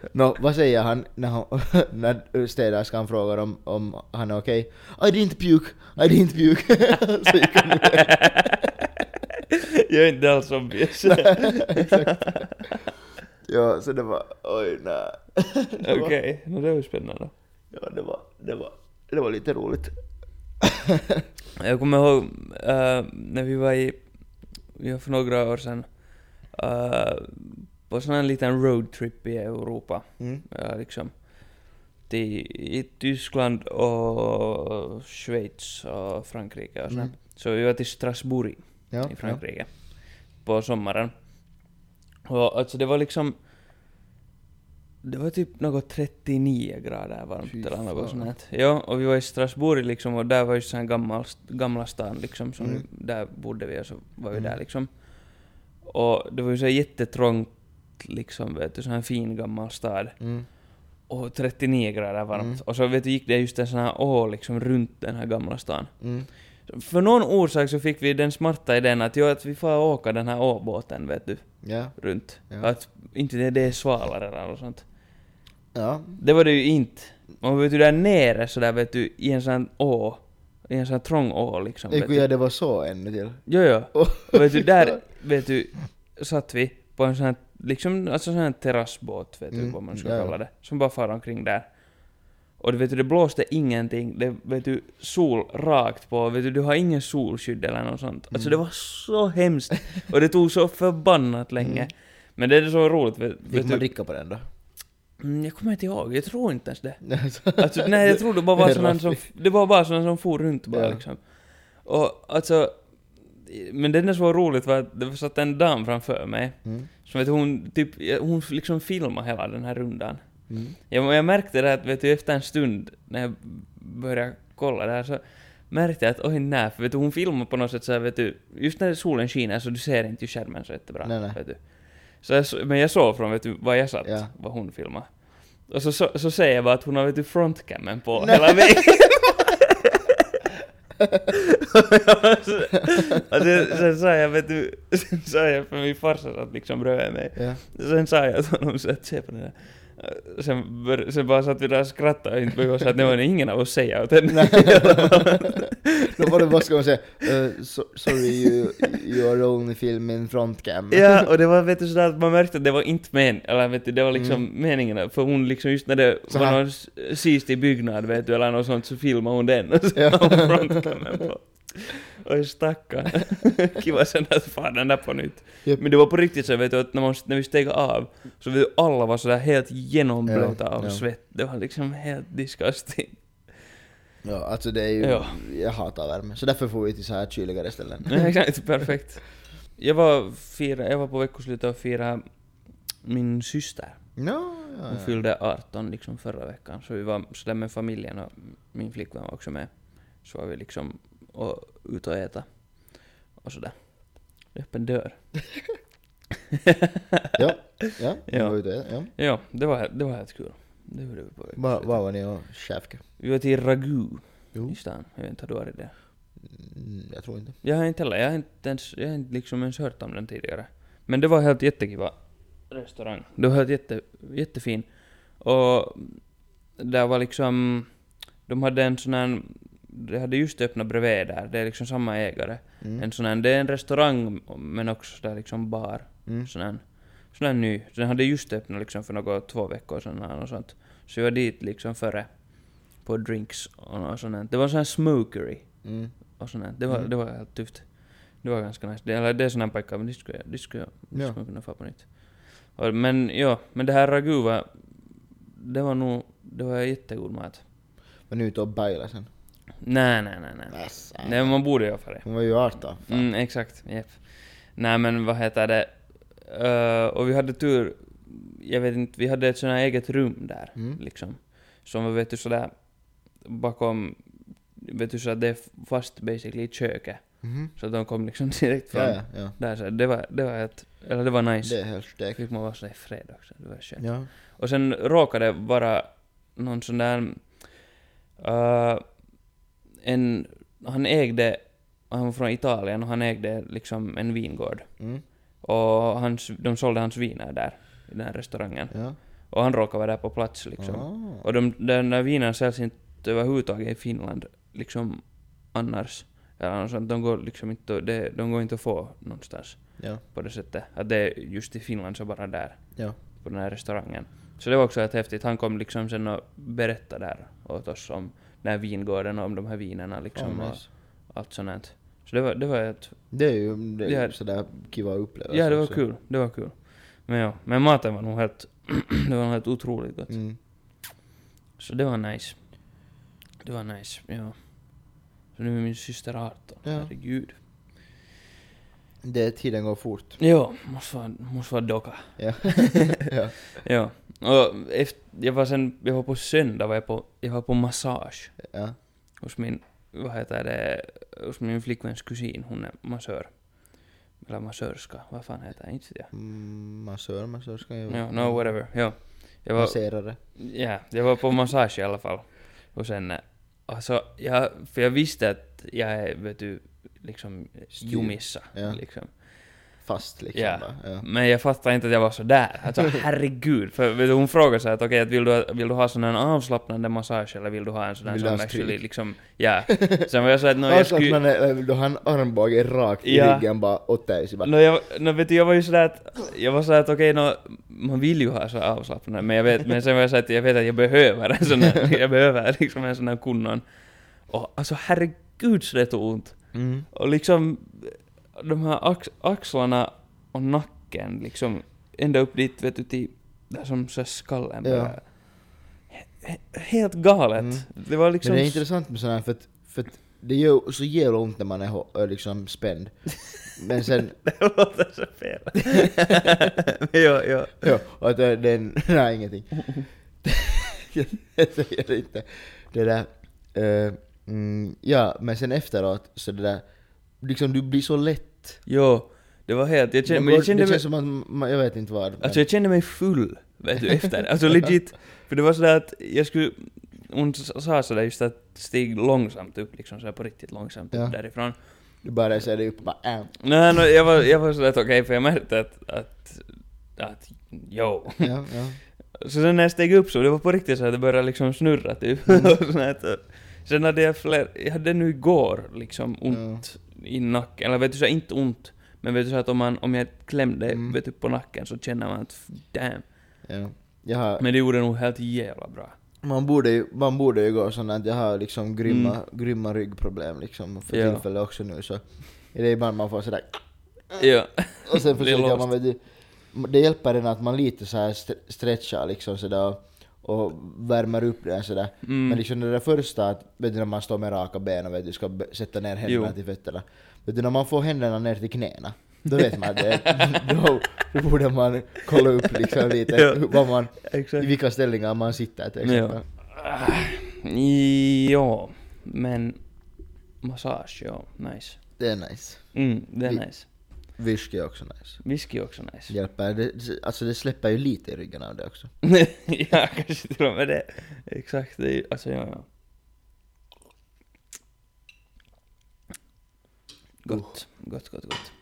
[laughs] Nå, vad säger han när, [laughs] när städerskan frågar om, om han är okej? I didn't puke, I didn't puke. [laughs] så gick han iväg. Jag är inte alls obvious. Ja, så det var, oj nej. Okej, okay. det var ju spännande. Ja, det var, det var, det var lite roligt. Jag kommer ihåg äh, när vi var i, ja, för några år sedan, äh, på sån här liten roadtrip i Europa, Mm. ja, liksom, till, i Tyskland och Schweiz och Frankrike och sånt. Mm. Så vi var till Strasbourg Ja, i Frankrike på sommaren. Och alltså det var liksom, det var typ något 39 grader varmt Fy eller något sånt. Ja, och vi var i Strasbourg liksom och där var ju sån här gammal, gamla stan liksom, som Mm. där bodde vi och så var vi Mm. där liksom. Och det var ju så här jättetrångt liksom, vet du, sån här fin gammal stad. Mm. Och 39 grader varmt. Mm. Och så vet du, gick det just en sån här å liksom runt den här gamla stan. Mm. För någon orsak så fick vi den smarta idén att, jo, att vi får åka den här åbåten, vet du, Ja. runt. Ja. Att inte det, det är svalare eller något sånt. Ja. Det var det ju inte. Man vet du, där nere så där vet du, i en sån å, i en sån här trång å liksom. Vet du. ja, det var så ännu till. Jo, jo. Och vet du, där, [laughs] vet du, satt vi på en sån här, liksom, alltså sån här terrassbåt, vet du Mm, vad man ska ja, ja. kalla det, som bara far omkring där. Och du vet du, det blåste ingenting, det vet du, sol rakt på, vet du, du har ingen solskydd eller något sånt. Alltså det Mm. var så hemskt, och det tog så förbannat länge. Mm. Men det är så roligt, vet, Fick vet man du, dricka på den då? Mm, jag kommer inte ihåg, jag tror inte ens det. [laughs] Alltså, nej, jag tror det bara var sådana som, det var bara sådana som for runt bara Ja. liksom. Och alltså, men det enda som var roligt var att det satt en dam framför mig, Mm. som vet hon typ, hon liksom filmade hela den här rundan. Mm. Jag, jag märkte det att vet du, efter en stund när jag började kolla det här så märkte jag att oj nej, för vet du, hon filmar på något sätt så här, vet du, just när solen skiner så du ser inte ju skärmen så jättebra. Nej, nej. Vet du. Så jag, men jag såg från vet du, var jag satt, Ja. vad hon filmade. Och så, så, så säger jag bara att hon har vet du, frontcammen på Nej. hela vägen. [laughs] sen, sen sa jag, vet du, [laughs] sen sa jag för min farsa satt liksom bredvid mig. Ja. Sen sa jag till honom så att se på det där. Sen, sen bara satt vi där och skrattade och inte började så att det var ingen av oss säga åt henne. Då var det, vad ska man säga, uh, so, sorry you, you are only filming frontcam. ja, och det var vet du sådär att man märkte att det var inte men, eller vet du, det var liksom meningen, för hon liksom just när det Så var någon s- sistig byggnad vet du, eller något sånt så filmade hon den och [laughs] så Ja. hon på. Oj stackarn. [laughs] Kiva sen att fan den där på nytt. Japp. Men det var på riktigt så vet du att när, man, när vi steg av så vet du, alla var sådär helt genomblöta Ja, av ja. svett. Det var liksom helt disgusting. Ja, alltså det är ju, Ja. jag hatar värme. Så därför får vi till så här kyligare [laughs] ställen. Nej, Exakt, perfekt. Jag var, fira, jag var på veckoslutet och firade min syster. No, ja, Hon ja. fyllde 18 liksom förra veckan, så vi var sådär med familjen och min flickvän var också med. Så var vi liksom och ut och äta. Och sådär. Öppen dörr. [laughs] ja, ja, Ja. Var ute, ja. Ja, det var, det var helt kul. Det gjorde vi på Var, veckoslutet. var var ni och käfka? Vi var till Ragu Jo. i stan. Jag vet inte, har du varit där? Mm, jag tror inte. Jag har inte heller, jag har inte ens, jag har inte liksom ens hört om den tidigare. Men det var helt jättekiva restaurang. Det var helt jätte, jättefin. Och där var liksom, de hade en sån här, de hade just öppnat bredvid där, det är liksom samma ägare. Mm. En sån här, det är en restaurang men också där liksom bar. Mm. Sån här, sån här ny. Den hade just öppnat liksom för några två veckor sedan eller sånt. Så jag var dit liksom före på drinks och sånt. här. Det var sån här smokery Mm. och sånt där. Det var, Mm. det var helt tufft. Det var ganska nice. Det, eller det är sån här pojkar, men det skulle jag, det skulle jag, det skulle jag kunna få på nytt. Och, men ja, men det här ragu var, det var nog, det var jättegod mat. Var ni ute och bailade sen? Nej, nej, nej, nej. Yes. Nej, man borde ju för det. Hon var ju 18. Fan. Mm, exakt, japp. Nej men vad heter det, Eh, och vi hade tur, jag vet inte, vi hade ett sånt här eget rum där, Mm. liksom. Som var vet du sådär, bakom, vet du så att det är fast basically i köket. Mhm. Så de kom liksom [laughs] direkt från Ja, ja, ja. där så det var, det var helt, eller det var nice. Det är helt stekt. Fick man vara sådär i fred också, det var skönt. Och sen råkade det vara någon sån där, eh, en, han ägde, han var från Italien och han ägde liksom en vingård. Mm. Och hans, de sålde hans viner där, i den här restaurangen. Ja. Och han råkade vara där på plats liksom. Ah. Och de, den där vinen säljs inte överhuvudtaget i Finland, liksom annars. Eller sånt. De går liksom inte, det, de går inte att få någonstans Ja. på det sättet. Att det är just i Finland så bara där, Ja. på den här restaurangen. Så det var också helt häftigt. Han kom liksom sen och berättade där åt oss om den här vingården och om de här vinerna liksom Ah, nice. och allt sånt. här. Så det var, det var ett, Det är ju det är ju Ja. sådär kiva upplevelse ja det var också. kul, det var kul. Men ja, men maten var nog helt, [clears throat] det var nog helt otroligt gott. Mm. Så det var nice. Det var nice, ja. Så nu är min syster 18, Ja. herregud. Det, tiden går fort. Ja, måste vara, måste vara docka. Ja. [laughs] ja. Ja. Och efter, jag var sen, jag var på söndag var jag på, jag var på massage ja. hos min, vad heter det, hos min flickväns kusin, hon är massör. Eller massörska, vad fan heter det? Inte vet jag. Mm, massör, massör ska ju Ja, no whatever, ja. Jag var, Masserare. ja, jag var på massage i alla fall. Och sen, eh, alltså, jag, för jag visste att jag är, vet du, liksom Styr. jumissa, Ja. liksom. Fast liksom Ja. bara. Ja. Men jag fattade inte att jag var så där. Alltså herregud. För vet du, hon frågade så här att okej, att vill, du, vill du ha sån här avslappnande massage eller vill du ha en sån här Vill ha som actually liksom, ja. Sen var jag så att no, jag skulle... är, du har en armbåge rakt i Ja. ryggen bara åt dig. Så No, jag, no, vet du, jag var ju sådär att, jag var sådär att okej, no, man vill ju ha så avslappnande, men jag vet, men sen var jag såhär att jag vet att jag behöver en sån här, jag behöver liksom en sån här kunnon. Och alltså herregud så det tog ont. Mm. Och liksom de här ax axlarna och nacken liksom ända upp dit vet du till, Där som så skallen Ja. He- he- Helt galet. Mm. Det var liksom... Men det är intressant med sådana här för att, för att det gör så jävla ont när man är liksom spänd. [laughs] Men sen, [laughs] Det låter så fel. [laughs] Ja, ja. ja, och att det, det nej ingenting. jag säger inte. Det där, eh, mm, ja men sen efteråt så det där, liksom du blir så lätt. Jo, det var helt... Jag kände, men jag kände det mig, känns som att man, jag vet inte vad. men- alltså jag kände mig full, vet du, efter. Alltså legit. För det var sådär att jag skulle... Hon sa sådär just att stig långsamt upp, liksom sådär på riktigt långsamt upp Ja. därifrån. Du bara ser dig upp och bara äh. Nej, no, jag var, jag var sådär att okej, för jag märkte att, att, att, jo. Ja, ja. Så sen när jag steg upp så, det var på riktigt så att det började liksom snurra typ. Mm. [laughs] Och. Sen hade jag fler, jag hade nu igår liksom ont i nacken, eller vet du så inte ont, men vet du så att om man, om jag klämde Mm. vet du, på nacken så känner man att damn. ja. Jag har, Men det gjorde nog helt jävla bra. Man borde ju, man borde ju gå sån att jag har liksom grymma, grymma ryggproblem liksom för Ja. tillfället också nu så är det ibland man får sådär Ja. och sen [laughs] försöker man vet du, det hjälper en att man lite så här st- stretchar liksom sådär och, värmer upp den sådär. Mm. Men liksom det där första att, vet du när man står med raka ben och vet du ska sätta ner händerna Jo. till fötterna. Vet du när man får händerna ner till knäna, då vet man det. [laughs] då, då borde man kolla upp liksom lite Ja. vad man, i vilka ställningar man sitter till exempel. Ja, men massage, ja, nice. Det är nice. Mm, det är Vi- nice. Whisky är också nice. Whisky är också nice. Hjälper, det, alltså det släpper ju lite i ryggen av det också. [laughs] ja, kanske till och med det. Exakt, det är ju- alltså ja, ja. Gott, gott, gott, gott.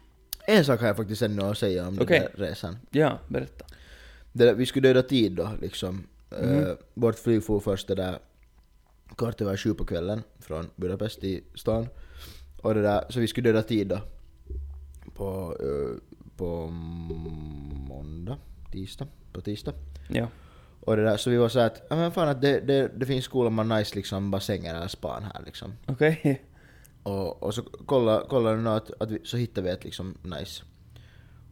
En sak har jag faktiskt ännu att säga om Okej. den där resan. Ja, berätta. Det där, vi skulle döda tid då liksom. Eh, vårt flyg for först det där kvart över sju på kvällen från Budapest till stan. Och det där, så vi skulle döda tid då. På, eh, på måndag, tisdag, på tisdag. Ja. Och det där, så vi var så att, ja men fan att det, det, det finns skolor med nice liksom bassänger eller span här liksom. Okej. Och, och så kolla, kolla nu att, att vi, så hittar vi ett liksom nice.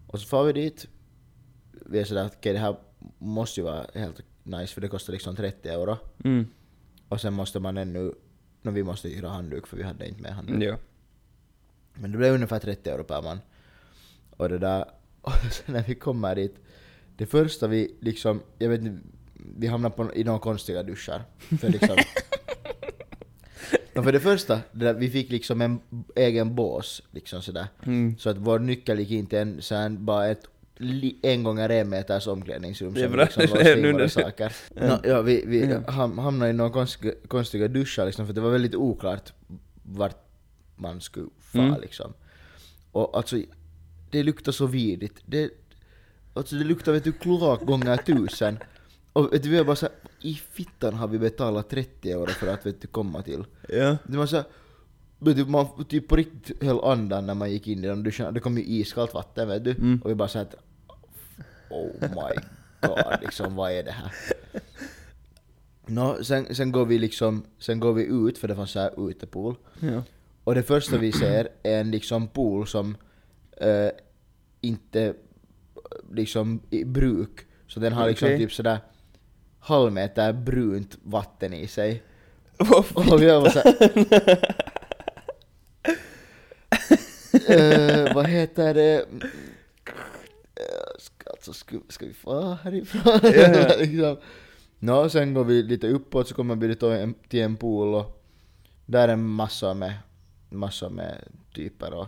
Och så får vi dit. Vi är sådär att okej det här måste ju vara helt nice för det kostar liksom 30 euro. Mm. Och sen måste man ännu, no, vi måste hyra handduk för vi hade inte med handduk. Ja. Men det blev ungefär 30 euro per man. Och det där, [laughs] och sen när vi kommer dit, det första vi liksom, jag vet inte, vi hamnar på, i några konstiga duschar. För liksom, [laughs] no, för det första, det där, vi fick liksom en egen bås, liksom sådär. Mm. Så att vår nyckel gick inte en, så här, bara ett en gånger en meters omklädningsrum Det är som bra, liksom [laughs] det in nu våra det- saker. No, ja, vi, vi Ja. ham, hamnade i några konstiga, konstiga duschar liksom, för det var väldigt oklart vart man skulle fara Mm. liksom. Och alltså, det luktar så vidrigt. Det, alltså det luktar vet du kloak gånger tusen. Och vet du, vi var bara såhär, i fittan har vi betalat 30 euro för att vet du, komma till. Ja. Det var såhär, vet du, man typ på riktigt höll andan när man gick in i de duscharna. Det kom ju iskallt vatten vet du. Mm. Och vi bara såhär oh my god, liksom vad är det här? Nå, sen, sen går vi liksom, sen går vi ut för det fanns såhär utepool. Ja. Och det första vi ser är en liksom pool som eh, inte liksom i bruk. Så den har liksom Okej. typ sådär halvmeter brunt vatten i sig. Vad Och vi var såhär... [laughs] eh, vad heter det? Eh, ska, alltså, ska, ska vi få härifrån? Ja. [laughs] liksom. Nå, sen går vi lite uppåt så kommer vi till en pool och där är massor med, massor med typer och,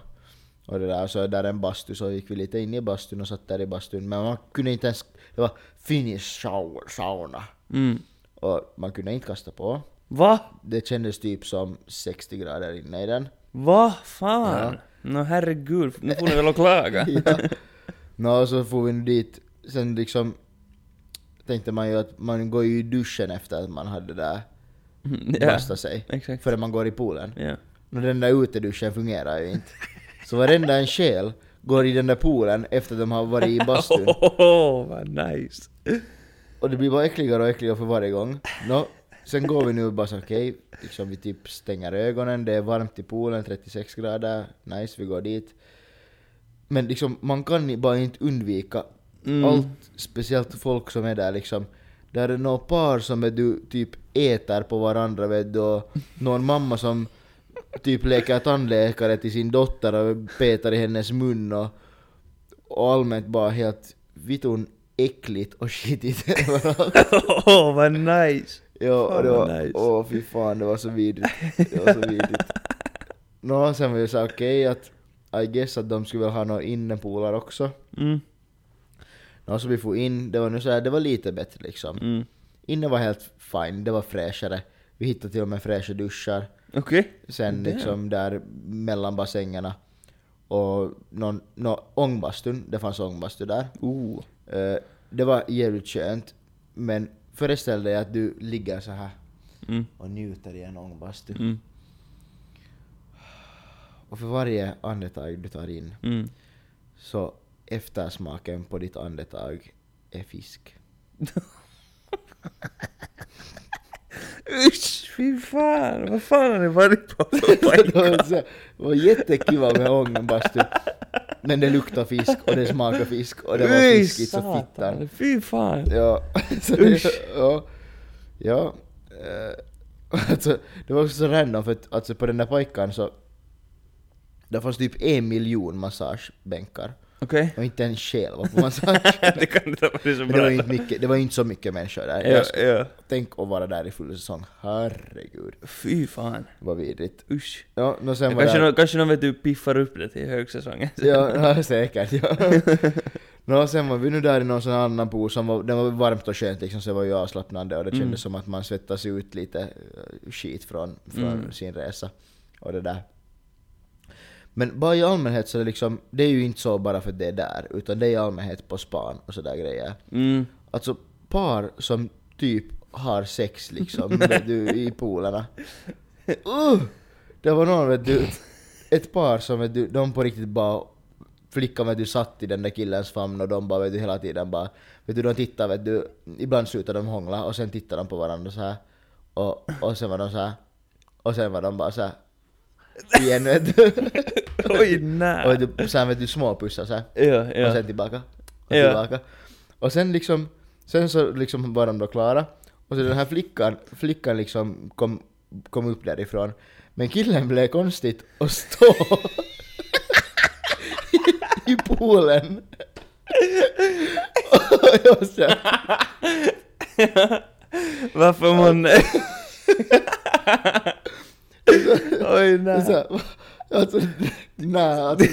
och det där. Så där är en bastu så gick vi lite in i bastun och satt där i bastun. Men man kunde inte ens, det var Finnish shower, sauna. Mm. Och man kunde inte kasta på. Va? Det kändes typ som 60 grader inne i den. Va fan? Nå herregud, nu får ni väl att klaga? [laughs] ja. Nå, så får vi dit. Sen liksom tänkte man ju att man går ju i duschen efter att man hade där ja. bastat sig. Exakt. Före man går i poolen. Ja. Och den där uteduschen fungerar ju inte. Så varenda en själ går i den där poolen efter att de har varit i bastun. Åh, [laughs] vad nice. Och det blir bara äckligare och äckligare för varje gång. Nå, sen går vi nu bara så okej, liksom vi typ stänger ögonen, det är varmt i poolen, 36 grader, nice, vi går dit. Men liksom man kan bara inte undvika Mm. Allt, speciellt folk som är där liksom. Där är några par som vet du, typ äter på varandra vet du, och någon mamma som typ leker tandläkare till sin dotter och petar i hennes mun och, och allmänt bara helt vitun äckligt och skitigt överallt. Åh, vad nice! Ja, och det var, nice. åh fy fan det var så vidrigt. Det var så vidrigt. Nå, sen var jag så okej att I guess att de skulle väl ha några innepoolar också. Mm. Nå, så vi får in, det var nu så här, det var lite bättre liksom. Mm. Inne var helt fine, det var fräschare. Vi hittade till och med fräscha duschar. Okej. Sen Damn. liksom där mellan bassängerna. Och någon, nå, ångbastun, det fanns ångbastu där. Eh, det var jävligt skönt. Men föreställ dig att du ligger så här Mm. och njuter i en ångbastu. Mm. Och för varje andetag du tar in Mm. så eftersmaken på ditt andetag är fisk. [laughs] Usch, fy fan! Vad fan har ni varit på [laughs] det, var jättekiva med ångbastu. Men det luktade fisk och det smakade fisk och det var fiskigt så fittan. Fy fan! Ja, [laughs] så ja, ja. eh, [laughs] alltså, det var också så random för att alltså, på den där pojkan så det fanns typ en miljon massagebänkar Okej. och inte en själ var på massage. det kan inte ha varit så Men det var bra. inte mycket, det var inte så mycket människor där. Ja, Jag ja. Tänk att vara där i full säsong. Herregud, Fy fan. vad vidrigt. Usch. Ja, no, sen var kanske, det... någon, kanske någon vet du piffar upp det till högsäsongen. Ja, ja, säkert. Ja. [laughs] no, sen var vi nu där i någon sån annan pool som var, den var varmt och skönt liksom, så det var ju avslappnande och det kändes Mm. som att man svettas ut lite eh, skit från, från Mm. sin resa. Och det där. Men bara i allmänhet så är det liksom, det är ju inte så bara för att det är där, utan det är i allmänhet på span och sådär grejer. Mm. Alltså par som typ har sex liksom [laughs] vet du, i poolerna. Uh, det var någon vet du, ett par som vet du, de på riktigt bara flickan vet du satt i den där killens famn och de bara vet du hela tiden bara vet du de tittar vet du ibland slutar de hångla och sen tittar de på varandra så här och, och sen var de så här och sen var de bara så här igen vet [laughs] du Oj, och nej. vet du, sen vet du småpussar så här Ja, och ja. sen tillbaka. Och Ja. tillbaka. Och sen liksom, sen så liksom var de då klara. Och så den här flickan, flickan liksom kom, kom upp därifrån. Men killen blev konstigt och stå i, [laughs] i poolen. [laughs] och jag så här, Varför man... Oj, nej. så här, [laughs] Alltså, nej, alltså,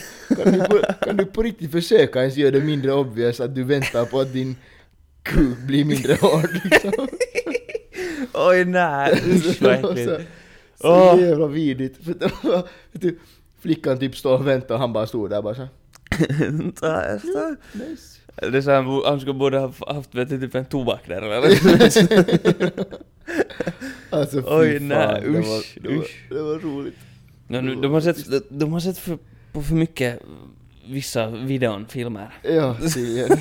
kan, du, på- kan du på riktigt försöka ens göra det mindre obvious att du väntar på att din kuk blir mindre hård liksom? [laughs] Oj, nej. [laughs] Usch, vad äckligt. så Åh. jävla du, flickan typ stod och väntade och han bara stod där bara så. Nice. Det är så han, skulle borde ha haft vet typ en tobak där eller Alltså fy Oj, fan, nej, det, var, usch, det, var, usch. det var roligt. no, nu, de har sett, de, de har sett för, på för mycket vissa videon, filmer. Ja, tydligen. [laughs]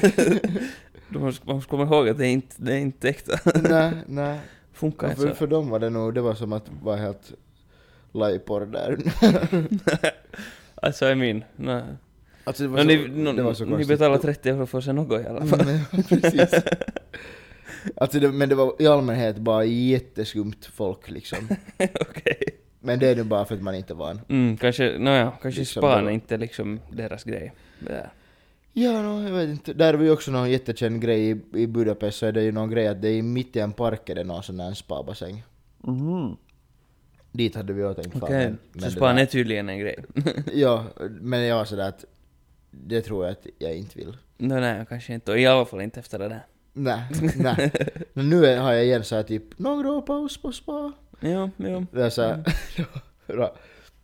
De måste, man måste komma ihåg att det är inte, det är inte äkta. nej, nej. Funkar inte för, så. för dem var det nog, det var som att vara helt liveporr där. [laughs] Alltså, I mean, nej. Alltså det var No, så, ni, no, det var så ni konstigt. betalar 30 euro för att se något i alla fall. Mm, ja, precis. [laughs] Alltså det, men det var i allmänhet bara jätteskumt folk liksom. [laughs] Okej. Men det är nu bara för att man inte är van. Mm, kanske, nåja, kanske Liksom span är inte liksom deras grej. Ja. Ja, no, jag vet inte. Där är vi också någon jättekänd grej i, i Budapest så är det ju någon grej att det är mitt i en park är det någon sån där spabassäng. Mhm. Dit hade vi också tänkt fara, Okej, men- men så span är tydligen en grej. [laughs] Ja, men jag var sådär att det tror jag att jag inte vill. no, nej, kanske inte. Och i alla fall inte efter det där. Nej, nej. Men nu har jag igen såhär typ några paus på spa. Jo, jo. Det är såhär, [laughs]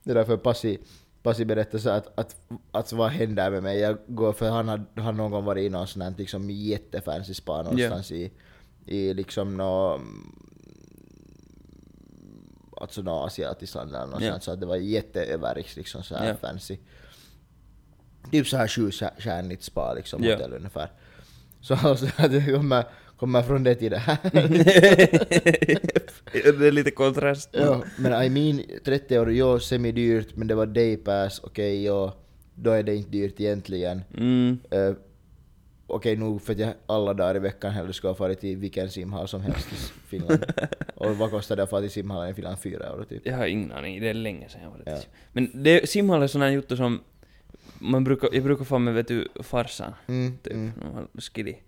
det är därför Passi, Passi berättade så att, att, att vad händer med mig? Jag går, för han har, någon gång varit i någon sån här liksom jättefancy spa någonstans i, i liksom nå alltså nå asiatiskt land eller någonstans, Ja. så att det var jätteöverriks liksom så här Ja. fancy. Typ så här sjustjärnigt spa liksom, Ja. hotell ungefär. Så alltså, att [laughs] det kommer, kommer från det till det här. [laughs] det är lite kontrast. Ja, men I mean 30 euro, ja semi-dyrt men det var daypass, okej ja, då är det inte dyrt egentligen. Mm. Eh, okej nog för att jag alla dagar i veckan hellre skulle ha farit till vilken simhall som helst i Finland. [laughs] och vad kostar det att fara till simhallen i Finland? Fyra euro typ. Jag har ingen aning, det är länge sedan jag var där. Ja. Men det, simhall är sån här jotto som man brukar, jag brukar få med vet du farsan, Mm, typ, mm. skidi.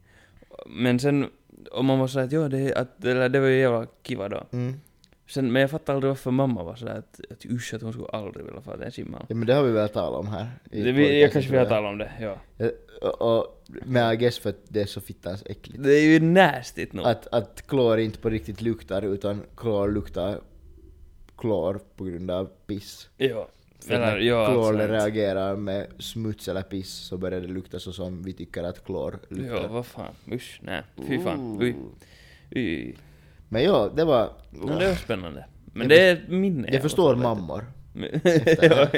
Men sen, om man var såhär att jo, det, att, eller, det var ju jävla kiva då. Mm. Sen, men jag fattar aldrig varför mamma var sådär att, att usch att hon skulle aldrig vilja fara till en simhall. Ja, men det har vi väl talat om här. Det, vi, jag kanske vi tror har talat om det, ja. Ja, och, och, men I guess för att det är så fittans äckligt. Det är ju nastigt nog. Att, att klor inte på riktigt luktar utan klor luktar klor på grund av piss. Ja. För Eller, när ja, klor alltså, reagerar med smuts eller piss så börjar det lukta så som vi tycker att klor luktar. Ja, vad fan. Usch, nej. Fy fan. Uj. Uj. Men ja, det var... Men det var spännande. Men Jag det är ett minne Jag förstår mammor. [laughs] ja.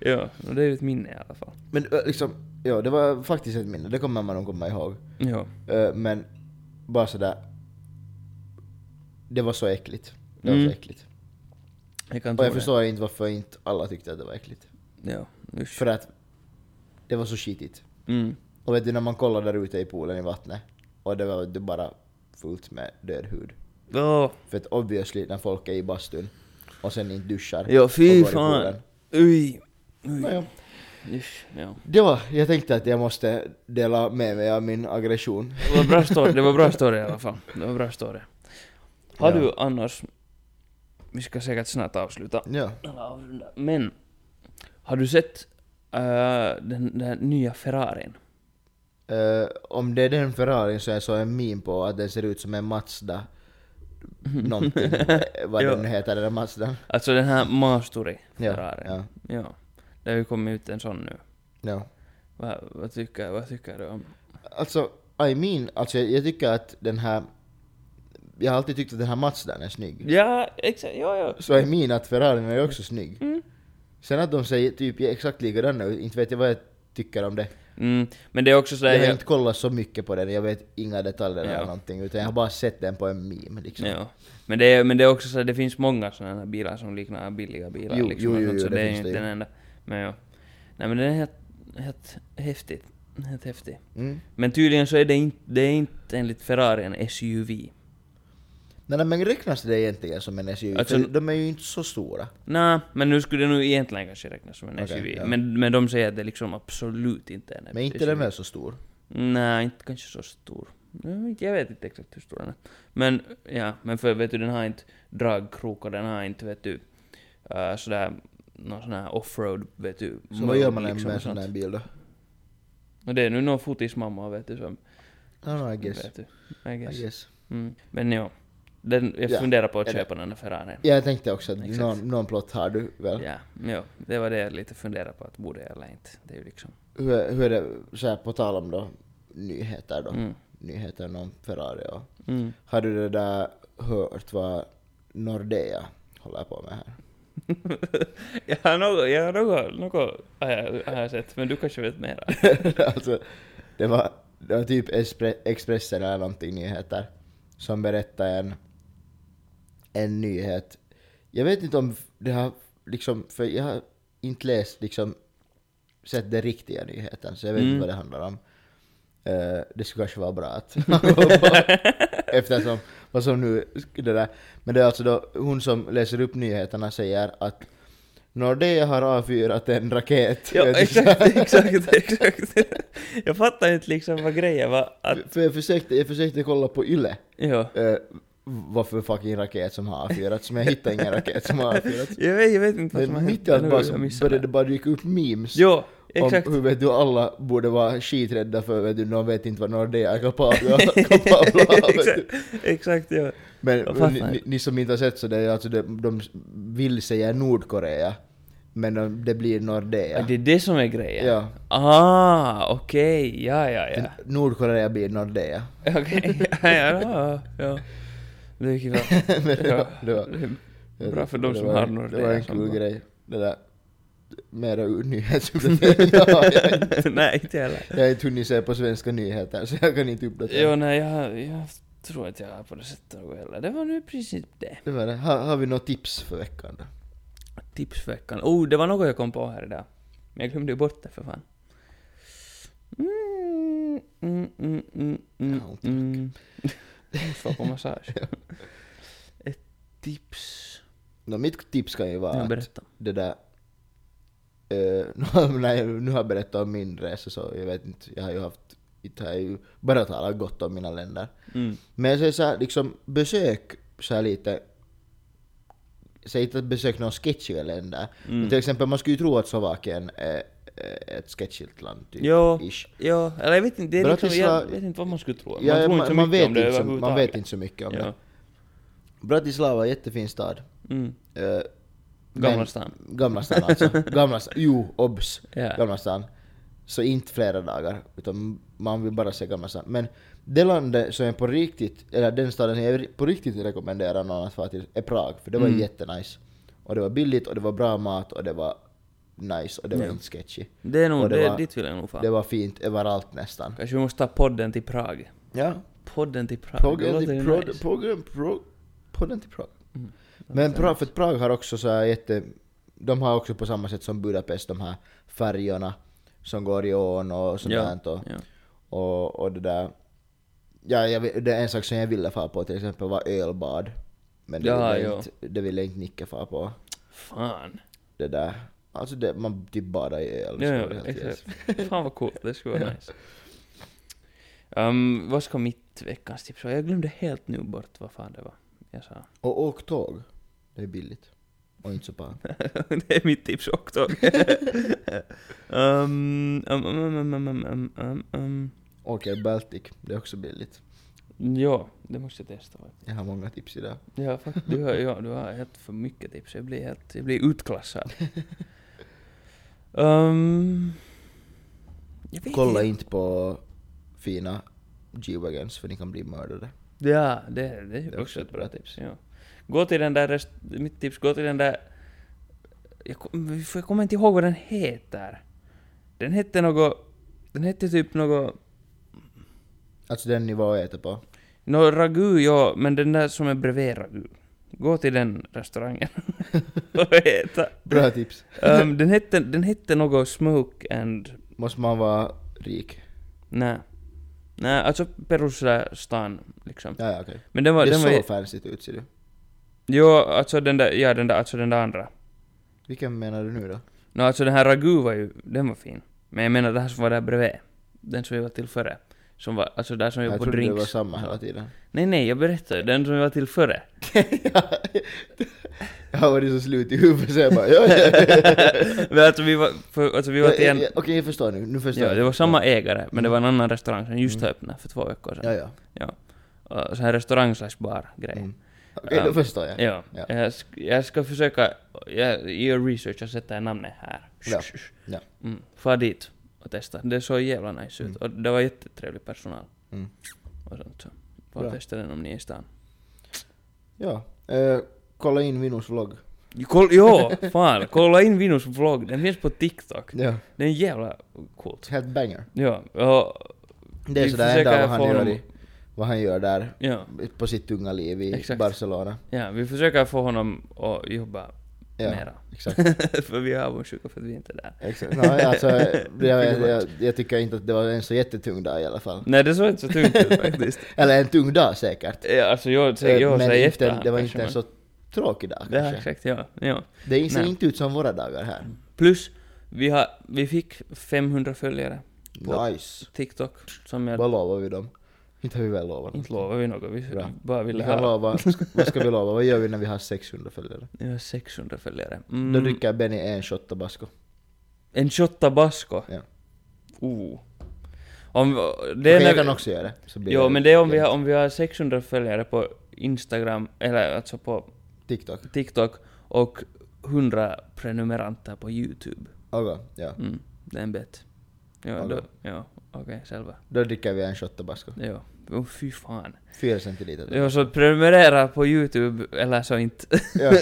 Ja, det är ju ett minne i alla fall. Men liksom, ja det var faktiskt ett minne, det kommer man nog komma ihåg. Ja. Men bara sådär... Det var så äckligt. Det var Mm. så äckligt. Jag kan Och jag det. förstår inte varför inte alla tyckte att det var äckligt. Ja, usch. För att det var så skitigt. Mm. Och vet du när man kollar där ute i poolen i vattnet och det var det bara fullt med död hud. Åh. För att obviously när folk är i bastun och sen inte duschar Ja, och fy går i fan. poolen. Uj. Uj. Nåja. Usch, ja. Det var, jag tänkte att jag måste dela med mig av min aggression. Det var bra story, det var bra [laughs] story i alla fall. Det var bra story. Har Ja. du annars... Vi ska säkert snart avsluta. Ja. Men, har du sett äh, den, den nya Ferrarin? Eh, om det är den Ferrarin så jag såg en meme på att den ser ut som en Mazda [laughs] någonting. Eh, Vad Ja. den heter, den där Mazdan. Alltså den här Masturi Ja, Ferrarin. ja, ja. Det har ju kommit ut en sån nu. ja. Vad, vad, tycker, vad tycker du om... Alltså, I mean, alltså jag, jag tycker att den här... Jag har alltid tyckt att den här Mazdan är snygg. Ja, exakt, ja, ja. Så I mean att Ferrarin är också snygg. Mm. Sen att de säger typ exakt likadana ut, inte vet jag vad jag tycker om det. Mm, men det är också sådär... Jag har inte kollat så mycket på den, jag vet inga detaljer Ja. eller någonting, utan jag har bara sett den på en meme liksom. ja. Men det, är, men det är också så att det finns många sådana här bilar som liknar billiga bilar Jo, liksom. jo, jo, sånt, så jo, det det är inte den enda. Men ja. Nej men den är helt, helt häftigt. Helt häftig. Mm. Men tydligen så är det inte, det är inte enligt Ferrari en SUV. Nej, men räknas det egentligen som en SUV? Alltså- För de är ju inte så stora. Nej, men nu skulle det nog egentligen kanske räknas som en Okej, SUV. ja. Men, men de säger att det liksom absolut inte är en Men inte SUV. den väl så stor? Nej, inte kanske så stor. Jag vet- inte exakt hur stor den är. Men, ja, men för vet du, den har inte dragkrok och den har inte, vet du, uh, sådär, någon sån här offroad, vet du. Så vad gör man liksom med en sån här bil då? Och det är nu någon fotismamma, vet du, som... I don't know, I guess. Vet du, I I guess. guess. Mm. Men ja, den, jag Ja, funderar på att köpa den där Ferrarin. Ja, jag tänkte också att Exakt. någon, någon plott har du väl? Ja, ja, det var det jag lite funderade på, att borde jag eller inte. Det är ju liksom... Hur, är- hur är det, så här, på tal om då nyheter då? Mm. Nyheter om Ferrari och... Mm. Har du det där hört vad Nordea håller på med här? [laughs] jag har något, jag har något, något har jag, har jag sett, men du kanske vet mera. [laughs] alltså, det var, det var typ Expressen eller någonting nyheter som berättade en, en nyhet. Jag vet inte om det har liksom, för jag har inte läst liksom, sett den riktiga nyheten, så jag vet Mm. inte vad det handlar om. Eh, det skulle kanske vara bra att [laughs] eftersom vad som nu det där. Men det är alltså då hon som läser upp nyheterna säger att Nordea har avfyrat en raket. Ja, exakt, exakt, exakt. Jag fattar inte liksom vad grejen var att... För jag försökte, jag försökte kolla på YLE, Ja. Vad för fucking raket som har avfyrats, men jag hittade ingen raket som har avfyrats. [laughs] Jag vet, jag vet inte vad som har hänt. mitt i allt bara så började det. det bara dyka upp memes Jo, exakt. om hur vet du, alla borde vara skiträdda för, vet du, de vet inte vad Nordea är kapabla [laughs] kapabla av, exakt, exakt, ja. Men ni, ni, som inte har sett så det är alltså, de, de vill säga Nordkorea, men de, det blir Nordea. Det är det som är grejen? Ja. Ah, okej, ja, ja, ja. Nordkorea blir Nordea. [laughs] Okej, ja, ja, ja. Det kul. [laughs] Men det var, det var, bra för de som har Det var en kul grej. Det där mera [laughs] nyhetsuppdatering. ja, [laughs] jag, Nej, inte heller. jag har inte hunnit se på svenska nyheter så jag kan inte uppdatera. Jo, nej, jag, jag tror inte jag har på det sättet något heller. Det var nu i princip det. Det var det. Har, har vi något tips för veckan då? Tipsveckan. Oh, det var något jag kom på här idag. Men jag glömde ju bort det för fan. Mm. mm, mm, mm, mm, mm. Få på massage. [laughs] Ett tips. No, mitt tips kan ju vara Ja, att berätta. det där... eh, [laughs] nu, när jag nu har jag berättat om min resa så jag vet inte, jag har ju haft, inte har jag ju bara talat gott om mina länder. Mm. Men jag säger såhär, liksom besök så här lite, säg inte att besök några sketchiga länder. Mm. Men till exempel man skulle ju tro att Slovakien är eh, ett sketchigt land, typ. Jo, Ish. ja, eller jag vet inte, det är liksom, jag vet inte vad man skulle tro. Man Ja, tror man, inte så man, mycket vet om det inte så, man vet inte så mycket om Ja. det. Bratislava är jättefin stad. Mm. Eh, Gamla stan. Gamla stan alltså. [laughs] Gamla stan. Jo, obs. Ja. Gamla stan. Så inte flera dagar, utan man vill bara se Gamla stan. Men det landet som jag på riktigt, eller den staden jag på riktigt rekommenderar någon att fara till är Prag, för det var Mm. jättenice. Och det var billigt och det var bra mat och det var nice och det var Ja. inte sketchy. Det är nog, det det, var- dit vill jag nog Det fara. var fint överallt nästan. Kanske vi måste ta podden till Prag. Ja. Podden till Prag. det Podden låter till ju Prag. nice. Podden Prag. Podden till Prag. Mm. Men Prag, för att Prag har också så här jätte... De har också på samma sätt som Budapest de här färjorna som går i ån och sånt Ja, där. Och, ja. och, och det där... Ja, jag, det är en sak som jag ville fara på till exempel var ölbad. Men det, Ja, ville, inte, det ville inte Nicke fara på. Fan. Det där. Alltså det, man typ badar i öl. Ja, ja, exakt. [laughs] Fan vad coolt, det skulle vara nice. Um, vad ska mitt veckans tips vara? Jag glömde helt nu bort vad fan det var jag sa. [laughs] Och åk tåg. Det är billigt. Och inte så bra. [laughs] det är mitt tips också. um, um, um, um, um, um, um, um. Åk Baltic. Det är också billigt. Ja, det måste jag testa. Jag har många tips idag. Ja. Du har, ja, du har helt för mycket tips. Jag blir helt, jag blir utklassad. Um, Kolla inte. på fina G-Wagons för ni kan bli mördade. Ja, det, det är också ett bra tips. Ja. Gå till den där, rest, mitt tips, gå till den där... Jag, jag kommer inte ihåg vad den heter. Den hette något... Den hette typ något... Alltså den ni var och äter på. Nå ragu, ja, men den där som är bredvid ragu. Gå till den restaurangen. [laughs] Vad heter? Bra tips. Um, den, hette, den hette något smoke and... Måste man vara rik? Nej. Nej, alltså perus stan liksom. Ja, ja okej. Men den var... Det Den var såg ju- fancy ut ser du. jo, alltså den där, ja den där, alltså den där andra. Vilken menar du nu då? Nå alltså den här ragu var ju, den var fin. Men jag menar det här som var där bredvid. Den som vi var till före. Som var, alltså där som var Jag på trodde drinks. det var samma hela tiden. Nej nej, jag berättade. Den som vi var till före. [laughs] jag har varit så slut i huvudet så jag bara ja, ja. [laughs] Men alltså vi var, för, alltså vi var till en... Ja, Okej, jag förstår nu. Nu förstår Ja, jag. det var samma ägare, men det var en annan restaurang som just Mm. öppnade för två veckor sedan. Ja, ja. Ja. Och så här restaurang slash bar grej. Mm. Okej, då Um, förstår jag. Ja. Ja. Jag, sk- jag ska försöka, jag gör research och sätter namnet här. Ja. Ja. Mm. Far dit och testa. Det såg jävla nice ut. Mm. Och det var jättetrevlig personal. Mm. Och sånt så. Får Bra. testa den om ni är i stan. Ja. Eh, kolla in Vinos vlogg. Koll, jo, fan. Kolla in Vinos vlogg. Den finns på TikTok. Ja. Det är jävla coolt. Helt banger. Ja, och... Det är sådär enda vad han, gör i, vad han gör där Ja, på sitt unga liv i Exakt. Barcelona. ja, vi försöker få honom att jobba Ja, mera. exakt. [laughs] för vi är avundsjuka för att vi inte är där. exakt. No, alltså, [laughs] jag, jag, jag, tycker inte att det var en så jättetung dag i alla fall. Nej, det såg inte så tungt ut faktiskt. [laughs] Eller en tung dag säkert. Ja, alltså jag, jag, jag men säger inte, det var inte en så tråkig dag Ja, kanske. exakt, ja. ja. Det ser Nej. inte ut som våra dagar här. Plus, vi, har, vi fick 500 följare på Nice. TikTok, som jag Vad lovar vi dem? Inte har vi väl lovat inte lovar vi något, vi Bra. bara Vi ville kan ha... lova, vad ska vi lova? Vad gör vi när vi har 600 följare? Jag har 600 följare. Då Mm, dricker Benny en shot tabasco. en shot tabasco. Ja. Oh. Om, det är när jag vi- kan också göra det. Så blir Jo, men det är om vi, har, om vi har 600 följare på Instagram, eller alltså på TikTok. TikTok, och 100 prenumeranter på YouTube. Okej, ja. Mm, det är en bet. Ja, Okej. då, ja, okej, själva. Då dricker vi en shot tabasco. Ja, oh, fy fan. Fyra centiliter. Ja, så prenumerera på YouTube, eller så inte. Ja.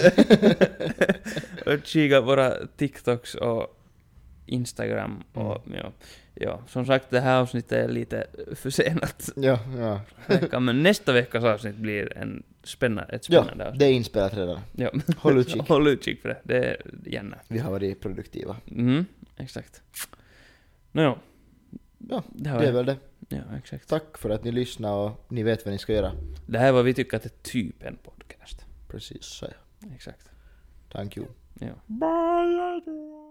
[laughs] och kika våra TikToks och Instagram och Mm. ja. Ja, som sagt det här avsnittet är lite försenat. ja, ja. vecka, men nästa veckas avsnitt blir en spännande, ett Ja, spännande avsnitt. det är inspelat redan. Ja. Håll utkik. [laughs] Håll utkik för det, det är gärna. Vi har varit produktiva. Mm, exakt. Nåja. Ja, det, det är väl det. ja, exakt. Tack för att ni lyssnade och ni vet vad ni ska göra. Det här är vad vi tycker att är typ en podcast. Precis så. Exakt. Thank you. Ja. Bye,